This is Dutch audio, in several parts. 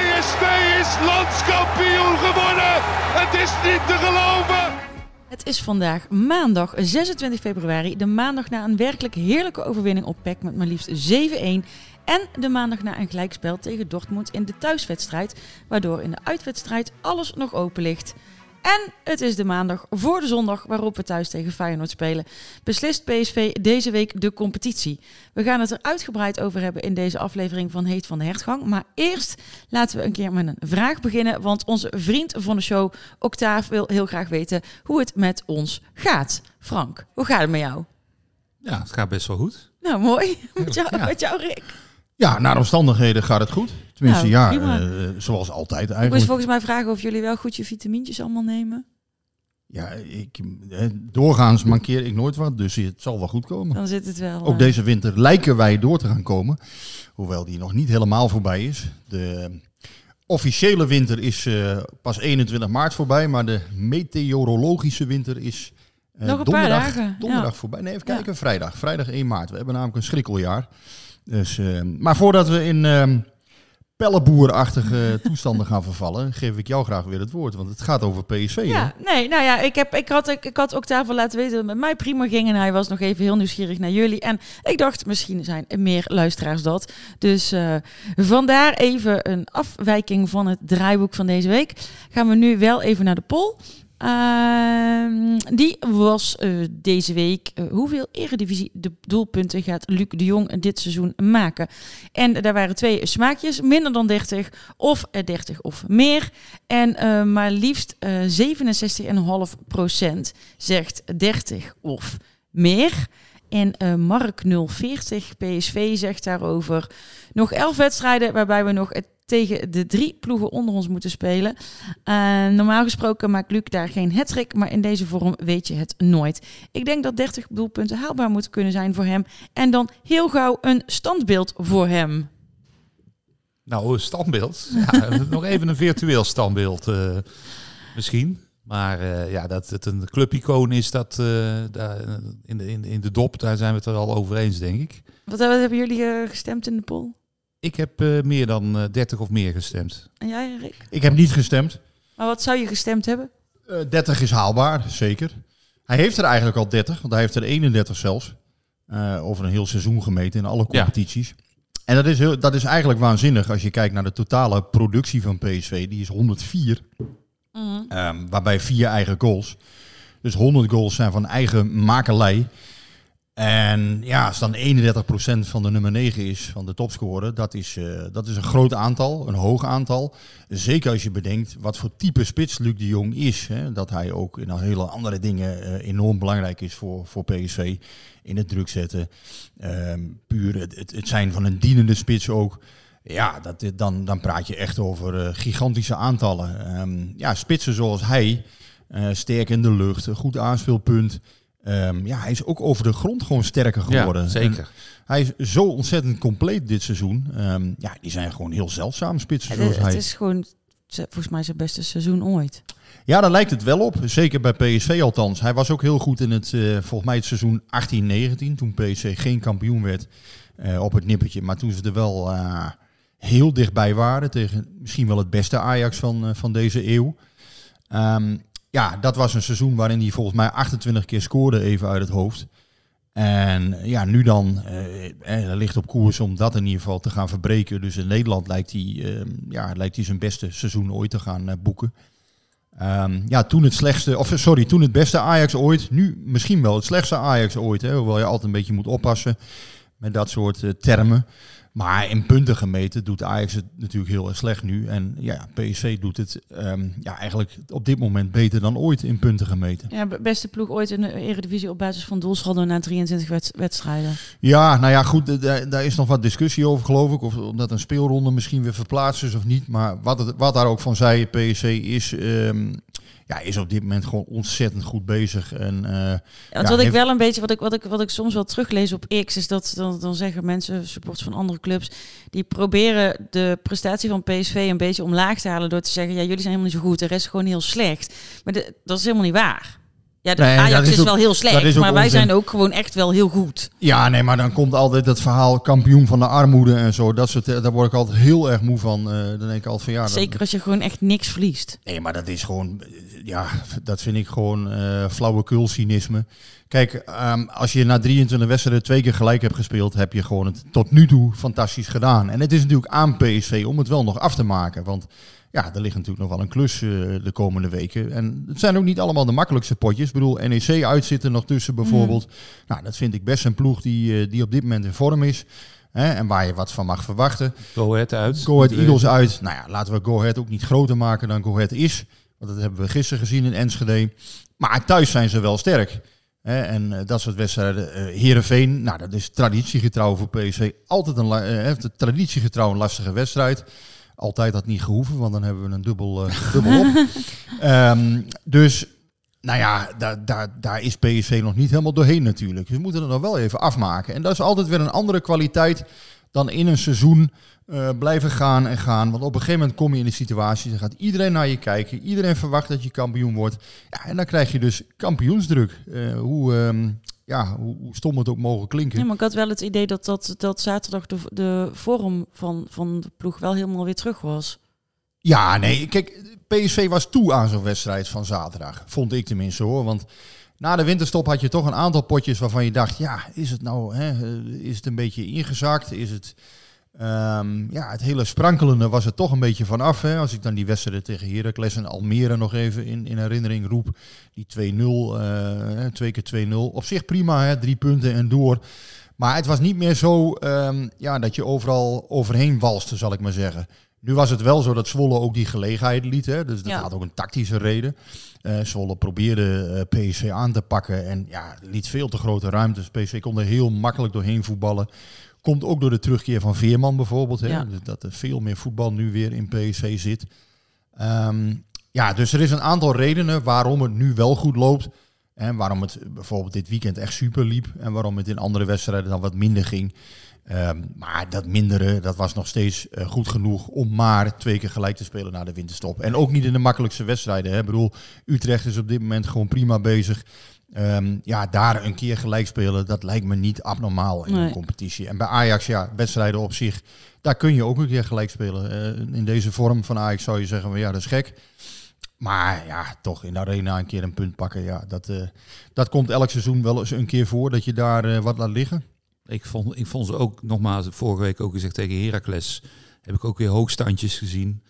PSV is landskampioen geworden. Het is niet te geloven. Het is vandaag maandag 26 februari. De maandag na een werkelijk heerlijke overwinning op PEC met maar liefst 7-1. En de maandag na een gelijkspel tegen Dortmund in de thuiswedstrijd. Waardoor in de uitwedstrijd alles nog open ligt. En het is de maandag voor de zondag waarop we thuis tegen Feyenoord spelen. Beslist PSV deze week de competitie. We gaan het er uitgebreid over hebben in deze aflevering van Heet van de Hertgang. Maar eerst laten we een keer met een vraag beginnen. Want onze vriend van de show, Octaaf, wil heel graag weten hoe het met ons gaat. Frank, hoe gaat het met jou? Ja, het gaat best wel goed. Nou, mooi. Met jou, ja. met jou Rick? Ja, naar de omstandigheden gaat het goed. Tenminste, nou, ja, uh, zoals altijd eigenlijk. Ik moest volgens mij vragen of jullie wel goed je vitamintjes allemaal nemen. Ja, ik, doorgaans mankeer ik nooit wat, dus het zal wel goed komen. Dan zit het wel. Ook uh... deze winter lijken wij door te gaan komen, hoewel die nog niet helemaal voorbij is. De officiële winter is uh, pas 21 maart voorbij, maar de meteorologische winter is nog een donderdag, paar dagen. donderdag ja. voorbij. Nee, even kijken, vrijdag. Vrijdag 1 maart. We hebben namelijk een schrikkeljaar. Dus, uh, maar voordat we in uh, pelleboerachtige toestanden gaan vervallen, geef ik jou graag weer het woord. Want het gaat over PSV. Ja, hè? nee, nou ja, ik, heb, ik, had, ik, ik had Octave laten weten dat het met mij prima ging. En hij was nog even heel nieuwsgierig naar jullie. En ik dacht, misschien zijn er meer luisteraars dat. Dus uh, vandaar even een afwijking van het draaiboek van deze week. Gaan we nu wel even naar de poll. Uh, die was uh, deze week. Uh, hoeveel eredivisie de doelpunten gaat Luc de Jong dit seizoen maken? En daar waren twee smaakjes: minder dan 30 of 30 of meer. En maar liefst 67,5% zegt 30 of meer. En Mark 040 PSV zegt daarover nog 11 wedstrijden waarbij we nog het tegen de drie ploegen onder ons moeten spelen. Uh, normaal gesproken maakt Luc daar geen hattrick, maar in deze vorm weet je het nooit. Ik denk dat 30 doelpunten haalbaar moeten kunnen zijn voor hem. En dan heel gauw een standbeeld voor hem. Nou, een standbeeld. Ja, nog even een virtueel standbeeld uh, misschien. Maar uh, ja, dat het een clubicoon is, dat daar, in, de, in, in de dop, daar zijn we het er al over eens, denk ik. Wat, wat hebben jullie gestemd in de poll? Ik heb uh, meer dan uh, 30 of meer gestemd. En jij, Rick? Ik heb niet gestemd. Maar wat zou je gestemd hebben? Uh, 30 is haalbaar, zeker. Hij heeft er eigenlijk al 30, want hij heeft er 31 zelfs. Uh, over een heel seizoen gemeten in alle competities. Ja. En dat is, heel, dat is eigenlijk waanzinnig als je kijkt naar de totale productie van PSV. Die is 104. Mm -hmm. um, waarbij vier eigen goals. Dus 100 goals zijn van eigen makelij. En ja, als dan 31% van de nummer 9 is van de topscorer, dat is, uh, dat is een groot aantal, een hoog aantal. Zeker als je bedenkt wat voor type spits Luc de Jong is. Hè? Dat hij ook in hele andere dingen uh, enorm belangrijk is voor, voor PSV. In het druk zetten, um, puur het, zijn van een dienende spits ook. Ja, dat, dan, dan praat je echt over uh, gigantische aantallen. Um, ja, spitsen zoals hij, sterk in de lucht, een goed aanspeelpunt. Um, ja, hij is ook over de grond gewoon sterker geworden. Ja, zeker. En hij is zo ontzettend compleet dit seizoen. Um, ja, die zijn gewoon heel zeldzaam spitsen. Ja, zoals het hij. is gewoon volgens mij zijn beste seizoen ooit. Ja, daar lijkt het wel op. Zeker bij PSV althans. Hij was ook heel goed in het, uh, volgens mij het seizoen 18-19. Toen PSV geen kampioen werd uh, op het nippertje. Maar toen ze er wel uh, heel dichtbij waren. Tegen misschien wel het beste Ajax van, van deze eeuw. Um, ja, dat was een seizoen waarin hij volgens mij 28 keer scoorde, even uit het hoofd. En ja, nu dan eh, ligt op koers om dat in ieder geval te gaan verbreken. Dus in Nederland lijkt hij, uh, ja, lijkt hij zijn beste seizoen ooit te gaan uh, boeken. Um, ja, toen het slechtste, of sorry, toen het beste Ajax ooit. Nu misschien wel het slechtste Ajax ooit. Hè, hoewel je altijd een beetje moet oppassen met dat soort uh, termen. Maar in punten gemeten doet Ajax het natuurlijk heel erg slecht nu. En ja, PSV doet het ehm, ja, eigenlijk op dit moment beter dan ooit in punten gemeten. Ja, beste ploeg ooit in de Eredivisie op basis van doelsaldo na 23 wedstrijden. Ja, nou ja, goed, daar is nog wat discussie over geloof ik. Of omdat een speelronde misschien weer verplaatst is of niet. Maar wat, het, wat daar ook van zei, PSV is... Um, ja, is op dit moment gewoon ontzettend goed bezig. En, uh, ja, wat ik wel een beetje, wat ik, wat, ik, wat ik soms wel teruglees op X, is dat dan, dan zeggen mensen, supporters van andere clubs, die proberen de prestatie van PSV een beetje omlaag te halen door te zeggen, ja, jullie zijn helemaal niet zo goed, de rest is gewoon heel slecht. Maar de, dat is helemaal niet waar. Ja, de Ajax is, wel heel slecht, maar wij zijn ook gewoon echt wel heel goed. Ja, nee, maar dan komt altijd dat verhaal kampioen van de armoede en zo. Dat soort, daar word ik altijd heel erg moe van. Uh, dan denk ik altijd van ja. Zeker als je gewoon echt niks verliest. Nee, maar dat is gewoon, ja, dat vind ik gewoon uh, flauwekul cynisme. Kijk, um, als je na 23 wedstrijden twee keer gelijk hebt gespeeld, heb je gewoon het tot nu toe fantastisch gedaan. En het is natuurlijk aan PSV om het wel nog af te maken. Want ja, er ligt natuurlijk nog wel een klus uh, de komende weken. En het zijn ook niet allemaal de makkelijkste potjes. Ik bedoel, NEC uitzitten nog tussen bijvoorbeeld. Mm. Nou, dat vind ik best een ploeg die, uh, die op dit moment in vorm is. Hè, en waar je wat van mag verwachten. Go Ahead uit. Go Ahead Eagles uit. Nou ja, laten we Go Ahead ook niet groter maken dan Go Ahead is. Want dat hebben we gisteren gezien in Enschede. Maar thuis zijn ze wel sterk. Hè, en uh, dat soort wedstrijden. Heerenveen, nou dat is traditiegetrouw voor PSV. Altijd een traditiegetrouw een lastige wedstrijd. Altijd had niet gehoeven, want dan hebben we een dubbel, uh, dubbel op. um, dus, nou ja, daar, daar, daar is PSV nog niet helemaal doorheen natuurlijk. Dus we moeten het nog wel even afmaken. En dat is altijd weer een andere kwaliteit dan in een seizoen uh, blijven gaan en gaan. Want op een gegeven moment kom je in de situatie, dan gaat iedereen naar je kijken. Iedereen verwacht dat je kampioen wordt. Ja, en dan krijg je dus kampioensdruk. Uh, hoe, um, ja, hoe, hoe stom het ook mogen klinken. Ja, maar ik had wel het idee dat, dat, dat zaterdag de, de vorm van, van de ploeg wel helemaal weer terug was. Ja, nee, kijk, PSV was toe aan zo'n wedstrijd van zaterdag. Vond ik tenminste hoor, want... Na de winterstop had je toch een aantal potjes waarvan je dacht, ja, is het nou, hè, is het een beetje ingezakt? Is het, Um, ja, het hele sprankelende was er toch een beetje vanaf. Hè? Als ik dan die wedstrijden tegen Heracles en Almere nog even in, in herinnering roep. Die 2-0, uh, twee keer 2-0. Op zich prima, hè? drie punten en door. Maar het was niet meer zo um, ja, dat je overal overheen walste, zal ik maar zeggen. Nu was het wel zo dat Zwolle ook die gelegenheid liet. Hè? Dus dat ja. had ook een tactische reden. Uh, Zwolle probeerde uh, PSV aan te pakken en ja, liet veel te grote ruimtes. PSV kon er heel makkelijk doorheen voetballen. Komt ook door de terugkeer van Veerman bijvoorbeeld. Hè? Ja. Dat er veel meer voetbal nu weer in PSV zit. Um, ja, dus er is een aantal redenen waarom het nu wel goed loopt. En waarom het bijvoorbeeld dit weekend echt super liep. En waarom het in andere wedstrijden dan wat minder ging. Um, maar dat mindere, dat was nog steeds uh, goed genoeg om maar twee keer gelijk te spelen na de winterstop. En ook niet in de makkelijkste wedstrijden. Hè. Ik bedoel, Utrecht is op dit moment gewoon prima bezig. Um, ja, daar een keer gelijk spelen, dat lijkt me niet abnormaal in nee. een competitie. En bij Ajax, ja, wedstrijden op zich, daar kun je ook een keer gelijk spelen. Uh, in deze vorm van Ajax zou je zeggen, ja, dat is gek. Maar ja, toch in de arena een keer een punt pakken, ja, dat, uh, dat komt elk seizoen wel eens een keer voor, dat je daar uh, wat laat liggen. Ik vond, ik vond ze ook, nogmaals, vorige week ook gezegd tegen Heracles, heb ik ook weer hoogstandjes gezien.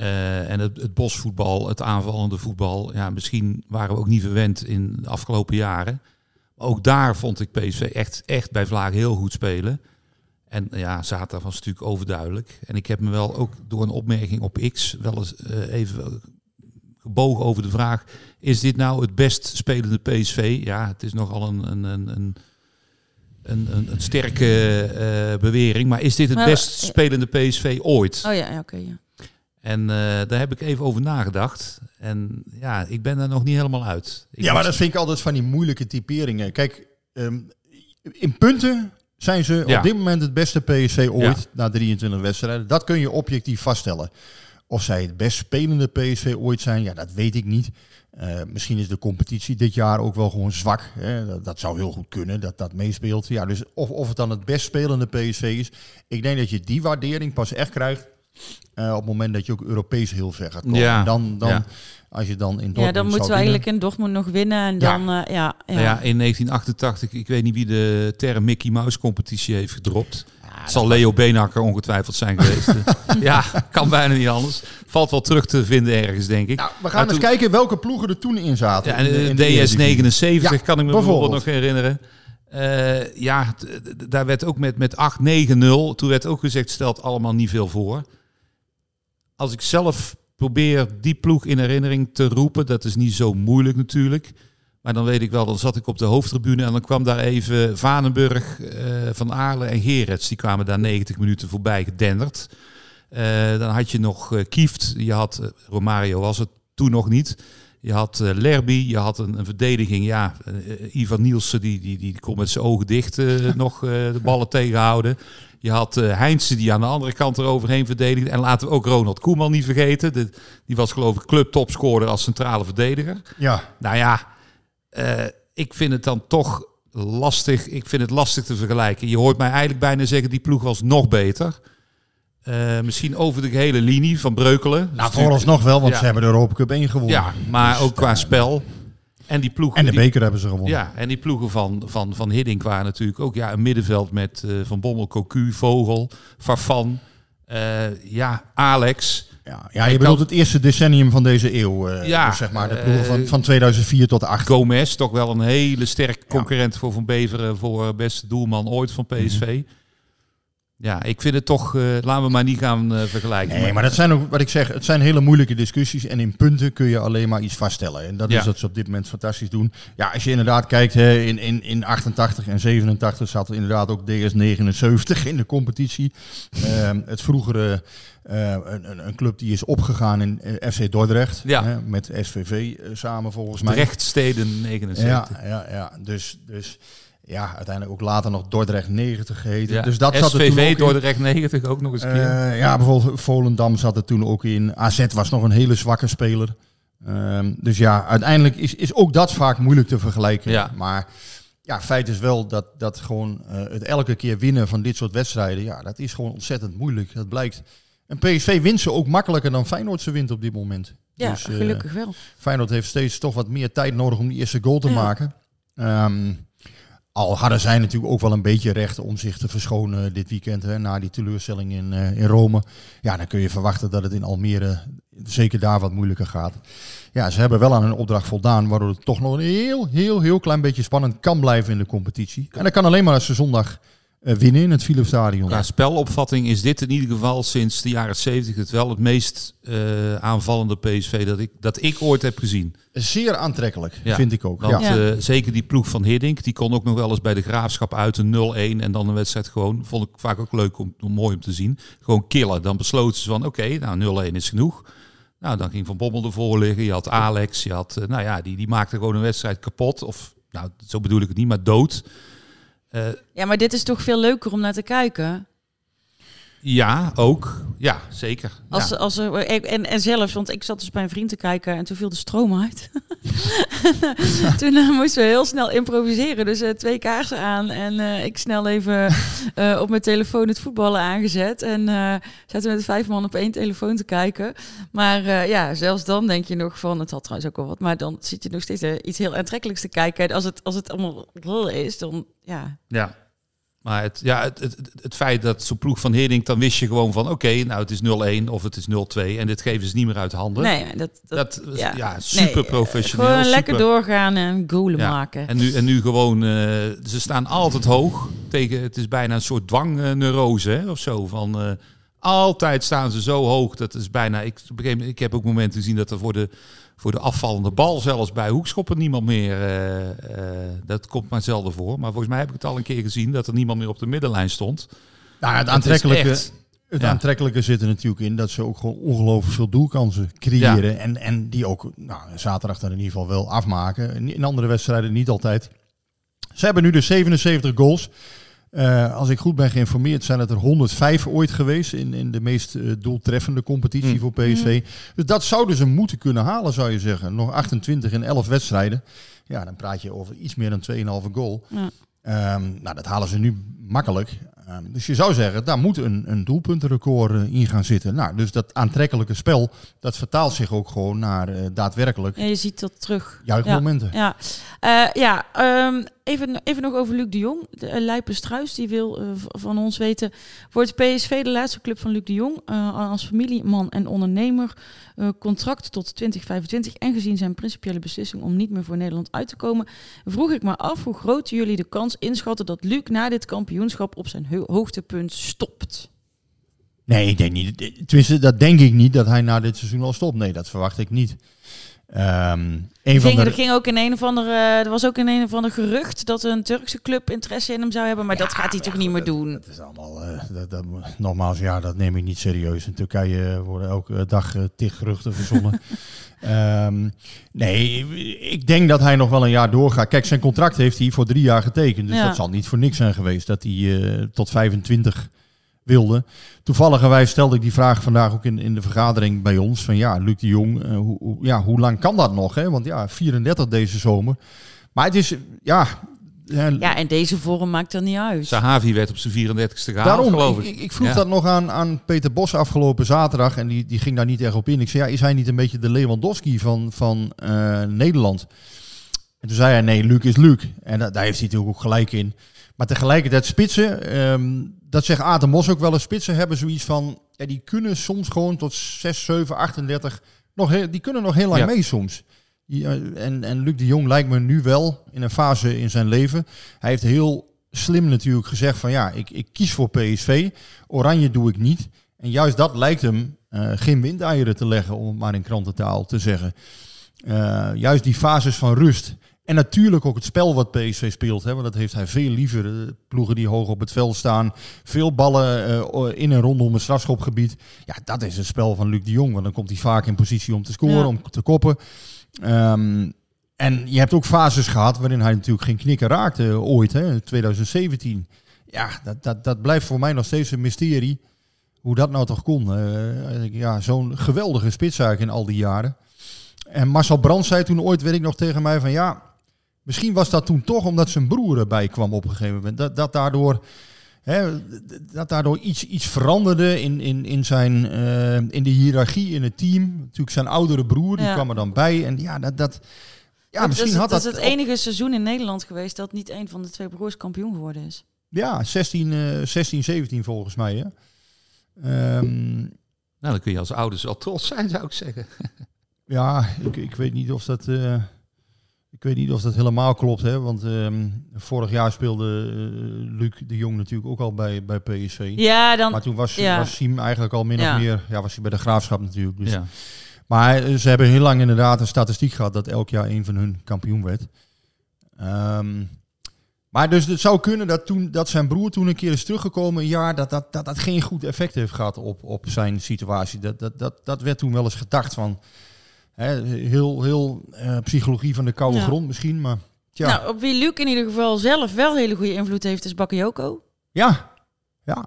Uh, en het, het, bosvoetbal, het aanvallende voetbal, ja, misschien waren we ook niet verwend in de afgelopen jaren. Maar ook daar vond ik PSV echt, echt bij Vlaag heel goed spelen. En ja, zaterdag was natuurlijk overduidelijk. En ik heb me wel ook door een opmerking op X wel eens uh, even gebogen over de vraag: is dit nou het best spelende PSV? Ja, het is nogal een, een, een, een een, een, een, sterke uh, bewering. Maar is dit het maar, best spelende PSV ooit? Oh ja, oké. Okay, ja. En uh, daar heb ik even over nagedacht. En ja, ik ben er nog niet helemaal uit. Ik ja, maar dat vind ik altijd van die moeilijke typeringen. Kijk, um, in punten zijn ze ja. op dit moment het beste PSV ooit ja. na 23 wedstrijden. Dat kun je objectief vaststellen. Of zij het best spelende PSV ooit zijn, ja, dat weet ik niet. Uh, misschien is de competitie dit jaar ook wel gewoon zwak. Hè? Dat, dat, zou heel goed kunnen, dat dat meespeelt. Ja, dus of, of het dan het best spelende PSV is. Ik denk dat je die waardering pas echt krijgt uh, op het moment dat je ook Europees heel ver gaat komen. Ja. Dan, dan, ja. als je dan in Dortmund Ja, dan moeten we eigenlijk in Dortmund nog winnen. En dan, ja. Uh, ja, ja. Nou ja, in 1988, ik weet niet wie de term Mickey Mouse competitie heeft gedropt. Het zal Leo Beenhakker ongetwijfeld zijn geweest. ja, kan bijna niet anders. Valt wel terug te vinden ergens, denk ik. Nou, we gaan maar eens toen... kijken welke ploegen er toen in zaten. Ja, en de, DS79 kan ik me bijvoorbeeld nog herinneren. Uh, ja, daar werd ook met, met 8-9-0. Toen werd ook gezegd, stelt allemaal niet veel voor. Als ik zelf probeer die ploeg in herinnering te roepen, dat is niet zo moeilijk natuurlijk. Maar dan weet ik wel, dan zat ik op de hoofdtribune en dan kwam daar even Vanenburg, uh, Van Aarle en Gerets. Die kwamen daar 90 minuten voorbij gedenderd. Uh, dan had je nog uh, Kieft, je had, Romario was het toen nog niet. Je had Lerby, je had een, een verdediging. Ja, Ivan Nielsen, die, die, die kon met zijn ogen dicht nog de ballen tegenhouden. Je had uh, Heinze die aan de andere kant eroverheen verdedigde. En laten we ook Ronald Koeman niet vergeten. De, die was geloof ik clubtopscorer als centrale verdediger. Ja. Nou ja, uh, ik vind het dan toch lastig. Ik vind het lastig te vergelijken. Je hoort mij eigenlijk bijna zeggen, die ploeg was nog beter. Uh, misschien over de gehele linie van Breukelen. Nou, vooralsnog wel, want ja. ze hebben de Europa Cup 1 gewonnen. Ja, maar dus, ook qua spel. En die ploegen. En de die, beker hebben ze gewonnen. Ja, en die ploegen van, van, van Hiddink waren natuurlijk ook ja, een middenveld met uh, Van Bommel, Cocu, Vogel, Farfan. Uh, ja, Alex. Ja, ja je bedoelt het eerste decennium van deze eeuw. Uh, ja, dus zeg maar de ploegen van, van 2004 tot 8. Gomez, toch wel een hele sterke concurrent ja. voor Van Beveren voor beste doelman ooit van PSV. Mm -hmm. Ja, ik vind het toch, uh, laten we maar niet gaan uh, vergelijken. Nee, maar dat zijn ook, wat ik zeg, het zijn hele moeilijke discussies. En in punten kun je alleen maar iets vaststellen. En dat ja. is wat ze op dit moment fantastisch doen. Ja, als je inderdaad kijkt, hè, in, in, in 88 en 87 zat er inderdaad ook DS79 in de competitie. uh, het vroegere, uh, een, een, club die is opgegaan in FC Dordrecht. Ja. Hè, met SVV samen volgens mij. Rechtsteden 79. Ja, ja, ja. Dus... dus ja, uiteindelijk ook later nog Dordrecht 90 geheten. Ja. Dus dat SVV zat er toen ook Dordrecht 90 ook nog eens een keer. Uh, ja, bijvoorbeeld Volendam zat er toen ook in. AZ was nog een hele zwakke speler. Um, dus ja, uiteindelijk is, is ook dat vaak moeilijk te vergelijken. Ja. Maar ja, feit is wel dat, dat gewoon uh, het elke keer winnen van dit soort wedstrijden, ja, dat is gewoon ontzettend moeilijk. Dat blijkt. En PSV wint ze ook makkelijker dan Feyenoord ze wint op dit moment. Ja, dus, uh, gelukkig wel. Feyenoord heeft steeds toch wat meer tijd nodig om die eerste goal te ja. maken. Um, al hadden zij natuurlijk ook wel een beetje recht om zich te verschonen dit weekend. Hè, na die teleurstelling in, uh, in Rome. Ja, dan kun je verwachten dat het in Almere zeker daar wat moeilijker gaat. Ja, ze hebben wel aan hun opdracht voldaan. Waardoor het toch nog een heel, heel, heel klein beetje spannend kan blijven in de competitie. En dat kan alleen maar als ze zondag winnen in het Philipsstadion. Qua spelopvatting is dit in ieder geval sinds de jaren 70 het wel het meest uh, aanvallende PSV dat ik, dat ik ooit heb gezien. Zeer aantrekkelijk, ja. vind ik ook. Want ja. uh, zeker die ploeg van Hiddink, die kon ook nog wel eens bij de Graafschap uit een 0-1 en dan een wedstrijd gewoon, vond ik vaak ook leuk om, om mooi om te zien. Gewoon killen. Dan besloten ze van oké, okay, nou 0-1 is genoeg. Nou, dan ging Van Bommel ervoor liggen. Je had Alex, je had, uh, nou ja, die, die maakte gewoon een wedstrijd kapot. Of, nou, zo bedoel ik het niet, maar dood. Uh, ja, maar dit is toch veel leuker om naar te kijken? Ja, ook. Ja, zeker. Als, ja. als er, en, en zelfs, want ik zat dus bij een vriend te kijken en toen viel de stroom uit. toen uh, moesten we heel snel improviseren. Dus uh, twee kaarsen aan en uh, ik snel even op mijn telefoon het voetballen aangezet. En zaten met vijf man op één telefoon te kijken. Maar ja, zelfs dan denk je nog van, het had trouwens ook wel wat. Maar dan zit je nog steeds iets heel aantrekkelijks te kijken. En als het, als het allemaal is, dan ja. Ja. Maar het, ja, het, het, het feit dat zo'n ploeg van Hiddink, dan wist je gewoon van... oké, okay, nou het is 0-1 of het is 0-2 en dit geven ze niet meer uit handen. Nee, dat, dat, dat ja. ja. super nee, professioneel. Gewoon super. lekker doorgaan en goalen ja. maken. En nu, en nu gewoon, uh, ze staan altijd hoog. Tegen, het is bijna een soort dwangneurose uh, of zo. Van, uh, altijd staan ze zo hoog, dat is bijna... Ik, ik heb ook momenten gezien dat er voor de voor de afvallende bal zelfs bij hoekschoppen niemand meer. Uh, uh, dat komt maar zelden voor. Maar volgens mij heb ik het al een keer gezien dat er niemand meer op de middenlijn stond. Nou, het aantrekkelijke, echt, het ja. aantrekkelijke zit er natuurlijk in dat ze ook gewoon ongelooflijk veel doelkansen creëren. Ja. En, en die ook nou, zaterdag dan in ieder geval wel afmaken. In andere wedstrijden niet altijd. Ze hebben nu de 77 goals. Uh, als ik goed ben geïnformeerd, zijn het er 105 ooit geweest in, in de meest uh, doeltreffende competitie mm. voor PSV. Mm. Dus dat zouden ze moeten kunnen halen, zou je zeggen. Nog 28 in 11 wedstrijden. Ja, dan praat je over iets meer dan 2,5 goal. Ja. Um, nou, dat halen ze nu makkelijk. Ehm, dus je zou zeggen, daar moet een, een doelpuntenrecord uh, in gaan zitten. Nou, dus dat aantrekkelijke spel, dat vertaalt zich ook gewoon naar uh, daadwerkelijk. Ja, je ziet dat terug. Juichmomenten. Ja, ja. Uh, ja um, even, even nog over Luc de Jong. De, uh, Lijpen Struis, die wil van ons weten... Wordt PSV de laatste club van Luc de Jong als familieman en ondernemer... contract tot 2025 en gezien zijn principiële beslissing om niet meer voor Nederland uit te komen... vroeg ik me af hoe groot jullie de kans inschatten dat Luc na dit kampioenschap op zijn hoogtepunt stopt. Nee, ik denk niet. Tenminste, dat denk ik niet dat hij na dit seizoen al stopt. Nee, dat verwacht ik niet. Um, een ging, de... Er ging ook in een of andere, er was ook in een of ander gerucht dat een Turkse club interesse in hem zou hebben, maar ja, dat gaat hij toch niet meer doen. Dat is allemaal, uh, dat, dat, nogmaals, ja, dat neem ik niet serieus. In Turkije worden elke dag uh, tig geruchten verzonnen. um, nee, ik denk dat hij nog wel een jaar doorgaat. Kijk, zijn contract heeft hij voor drie jaar getekend, dus ja. dat zal niet voor niks zijn geweest dat hij uh, tot 25 wilde. Toevalligerwijs stelde ik die vraag vandaag ook in, in de vergadering bij ons. Van ja, Luc de Jong, uh, hoe, ja, hoe lang kan dat nog? Hè? Want ja, 34 deze zomer. Maar het is, ja... Ja, en deze vorm maakt er niet uit. Sahavi werd op zijn 34ste gehaald, Daarom, geloof ik. Ik, ik vroeg ja. dat nog aan, aan Peter Bos afgelopen zaterdag. En die, die ging daar niet echt op in. Ik zei, ja, is hij niet een beetje de Lewandowski van, van uh, Nederland? En toen zei hij, nee, Luc is Luc. En da daar heeft hij natuurlijk ook gelijk in. Maar tegelijkertijd spitsen, um, dat zegt Aten Mos ook wel eens, spitsen hebben zoiets van, ja, die kunnen soms gewoon tot 6, 7, 38, nog heel, die kunnen nog heel lang ja. mee soms. Uh, en, en Luc de Jong lijkt me nu wel in een fase in zijn leven. Hij heeft heel slim natuurlijk gezegd van ja, ik, ik kies voor PSV, Oranje doe ik niet. En juist dat lijkt hem uh, geen windeieren te leggen, om het maar in krantentaal te zeggen. Uh, juist die fases van rust. En natuurlijk ook het spel wat PSV speelt. Hè, want dat heeft hij veel liever. De ploegen die hoog op het veld staan. Veel ballen uh, in en rondom het strafschopgebied. Ja, dat is het spel van Luc de Jong. Want dan komt hij vaak in positie om te scoren, ja. om te koppen. Um, en je hebt ook fases gehad waarin hij natuurlijk geen knikken raakte uh, ooit. Hè, 2017. Ja, dat, dat, dat blijft voor mij nog steeds een mysterie. Hoe dat nou toch kon. Uh, ja, Zo'n geweldige spitsuik in al die jaren. En Marcel Brands zei toen ooit, weet ik nog tegen mij, van ja, misschien was dat toen toch omdat zijn broer erbij kwam op een gegeven moment. Dat, dat daardoor, hè, dat daardoor iets, iets veranderde in, in, in, zijn, uh, in de hiërarchie in het team. Natuurlijk zijn oudere broer, die ja. kwam er dan bij. En ja, dat... dat ja, dat misschien is, had dat dat... is het enige seizoen in Nederland geweest dat niet een van de twee broers kampioen geworden is. Ja, 16, uh, 16 17 volgens mij. Hè. Um, nou, dan kun je als ouders wel trots zijn, zou ik zeggen. Ja, ik, ik weet niet of dat. Uh, ik weet niet of dat helemaal klopt, hè? Want um, vorig jaar speelde uh, Luc de Jong natuurlijk ook al bij, bij PSV. Ja, dan. Maar toen was, ja. was Siem eigenlijk al min ja. of meer. Ja, was hij bij de graafschap natuurlijk. Dus. Ja. Maar ze hebben heel lang inderdaad een statistiek gehad dat elk jaar een van hun kampioen werd. Um, maar dus het zou kunnen dat, toen, dat zijn broer toen een keer is teruggekomen, een jaar, dat dat, dat, dat geen goed effect heeft gehad op, op zijn situatie. Dat, dat, dat, dat werd toen wel eens gedacht van. Hè, heel heel uh, psychologie van de koude ja. grond misschien, maar tja. Nou, op wie Luc in ieder geval zelf wel hele goede invloed heeft, is Bakayoko. Ja, ja.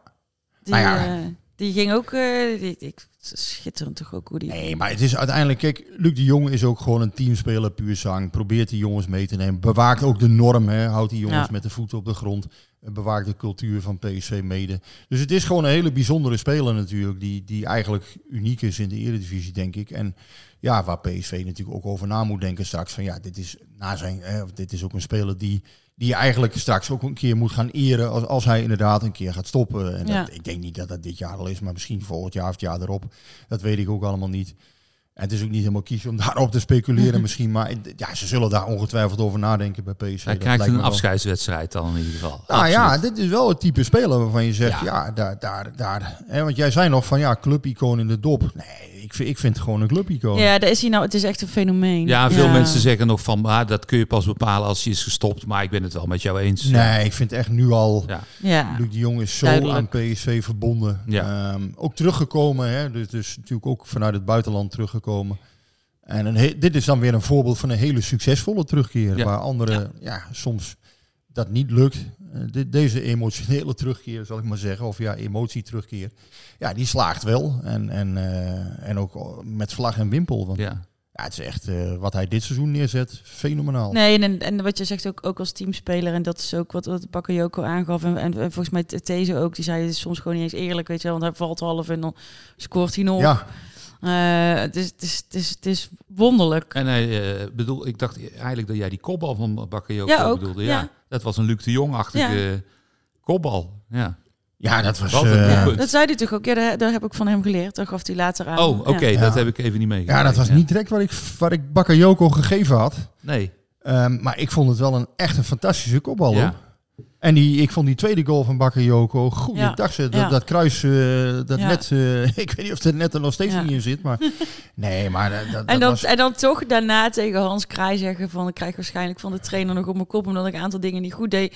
Die, nou ja. Uh, die ging ook, uh, die, ik, schitterend toch ook hoe die... Nee, maar het is uiteindelijk, kijk, Luc de Jong is ook gewoon een teamspeler, puur zang. Probeert die jongens mee te nemen. Bewaakt ook de norm, hè. houdt die jongens ja. met de voeten op de grond. Bewaakt de cultuur van PSV mede. Dus het is gewoon een hele bijzondere speler natuurlijk, die, die eigenlijk uniek is in de Eredivisie, denk ik. En ja, waar PSV natuurlijk ook over na moet denken straks. Van ja, dit is, na zijn, eh, dit is ook een speler die, die je eigenlijk straks ook een keer moet gaan eren als, als hij inderdaad een keer gaat stoppen. En ja. dat, ik denk niet dat dat dit jaar al is, maar misschien volgend jaar of het jaar erop. Dat weet ik ook allemaal niet. En het is ook niet helemaal kiezen om daarop te speculeren misschien. Maar ja, ze zullen daar ongetwijfeld over nadenken bij PSV. Hij krijgt een afscheidswedstrijd dan in ieder geval. Nou Absoluut. ja, dit is wel het type speler waarvan je zegt, ja, ja daar, daar, daar. Hè, want jij zei nog van ja, clubicoon in de dop. Nee, ik vind, ik vind het gewoon een clubicoon. Ja, daar is hij nou. Het is echt een fenomeen. Ja, veel ja. mensen zeggen nog van, ah, dat kun je pas bepalen als hij is gestopt. Maar ik ben het wel met jou eens. Nee, ik vind echt nu al. Ja. ja. Luc de Jong is zo Duidelijk. aan PSV verbonden. Ja. Um, ook teruggekomen, hè, dus, dus natuurlijk ook vanuit het buitenland teruggekomen. En een dit is dan weer een voorbeeld van een hele succesvolle terugkeer. Ja. Waar anderen ja. ja. soms dat niet lukt. De, deze emotionele terugkeer, zal ik maar zeggen. Of ja, emotieterugkeer. Ja, die slaagt wel. En, en, uh, en ook met vlag en wimpel. Want ja. het is echt uh, wat hij dit seizoen neerzet, fenomenaal. Nee, en, en wat je zegt ook, ook als teamspeler, en dat is ook wat, wat Bakayoko aangaf. En, en, volgens mij These ook, die zei het is soms gewoon niet eens eerlijk, weet je wel. Want hij valt half en dan scoort hij nog. Ja. Uh, het, is, het, is, het, is, het is wonderlijk. En hij uh, bedoel, ik dacht eigenlijk dat jij die kopbal van Bakayoko ja, ook, bedoelde. Ja. ja. dat was een Luc de Jong-achtige ja. kopbal. Ja. Ja, dat was... Uh, dat zei hij toch ook? Ja, daar, daar, heb ik van hem geleerd. Dat gaf hij later aan. Oh, oké. Ja. Dat heb ik even niet meegemaakt. Ja, dat was niet direct wat ik, wat ik Bakayoko gegeven had. Nee. Um, maar ik vond het wel een echt een fantastische kopbal. Ja. En die, ik vond die tweede goal van Bakayoko, goede ja. dag. Dat, ja. dat kruis, uh, dat net, uh, ik weet niet of het net er nog steeds niet in zit. Maar nee, maar dat, dat en, dan, was... en dan toch daarna tegen Hans Kraai zeggen van... ik krijg waarschijnlijk van de trainer nog op mijn kop... omdat ik een aantal dingen niet goed deed.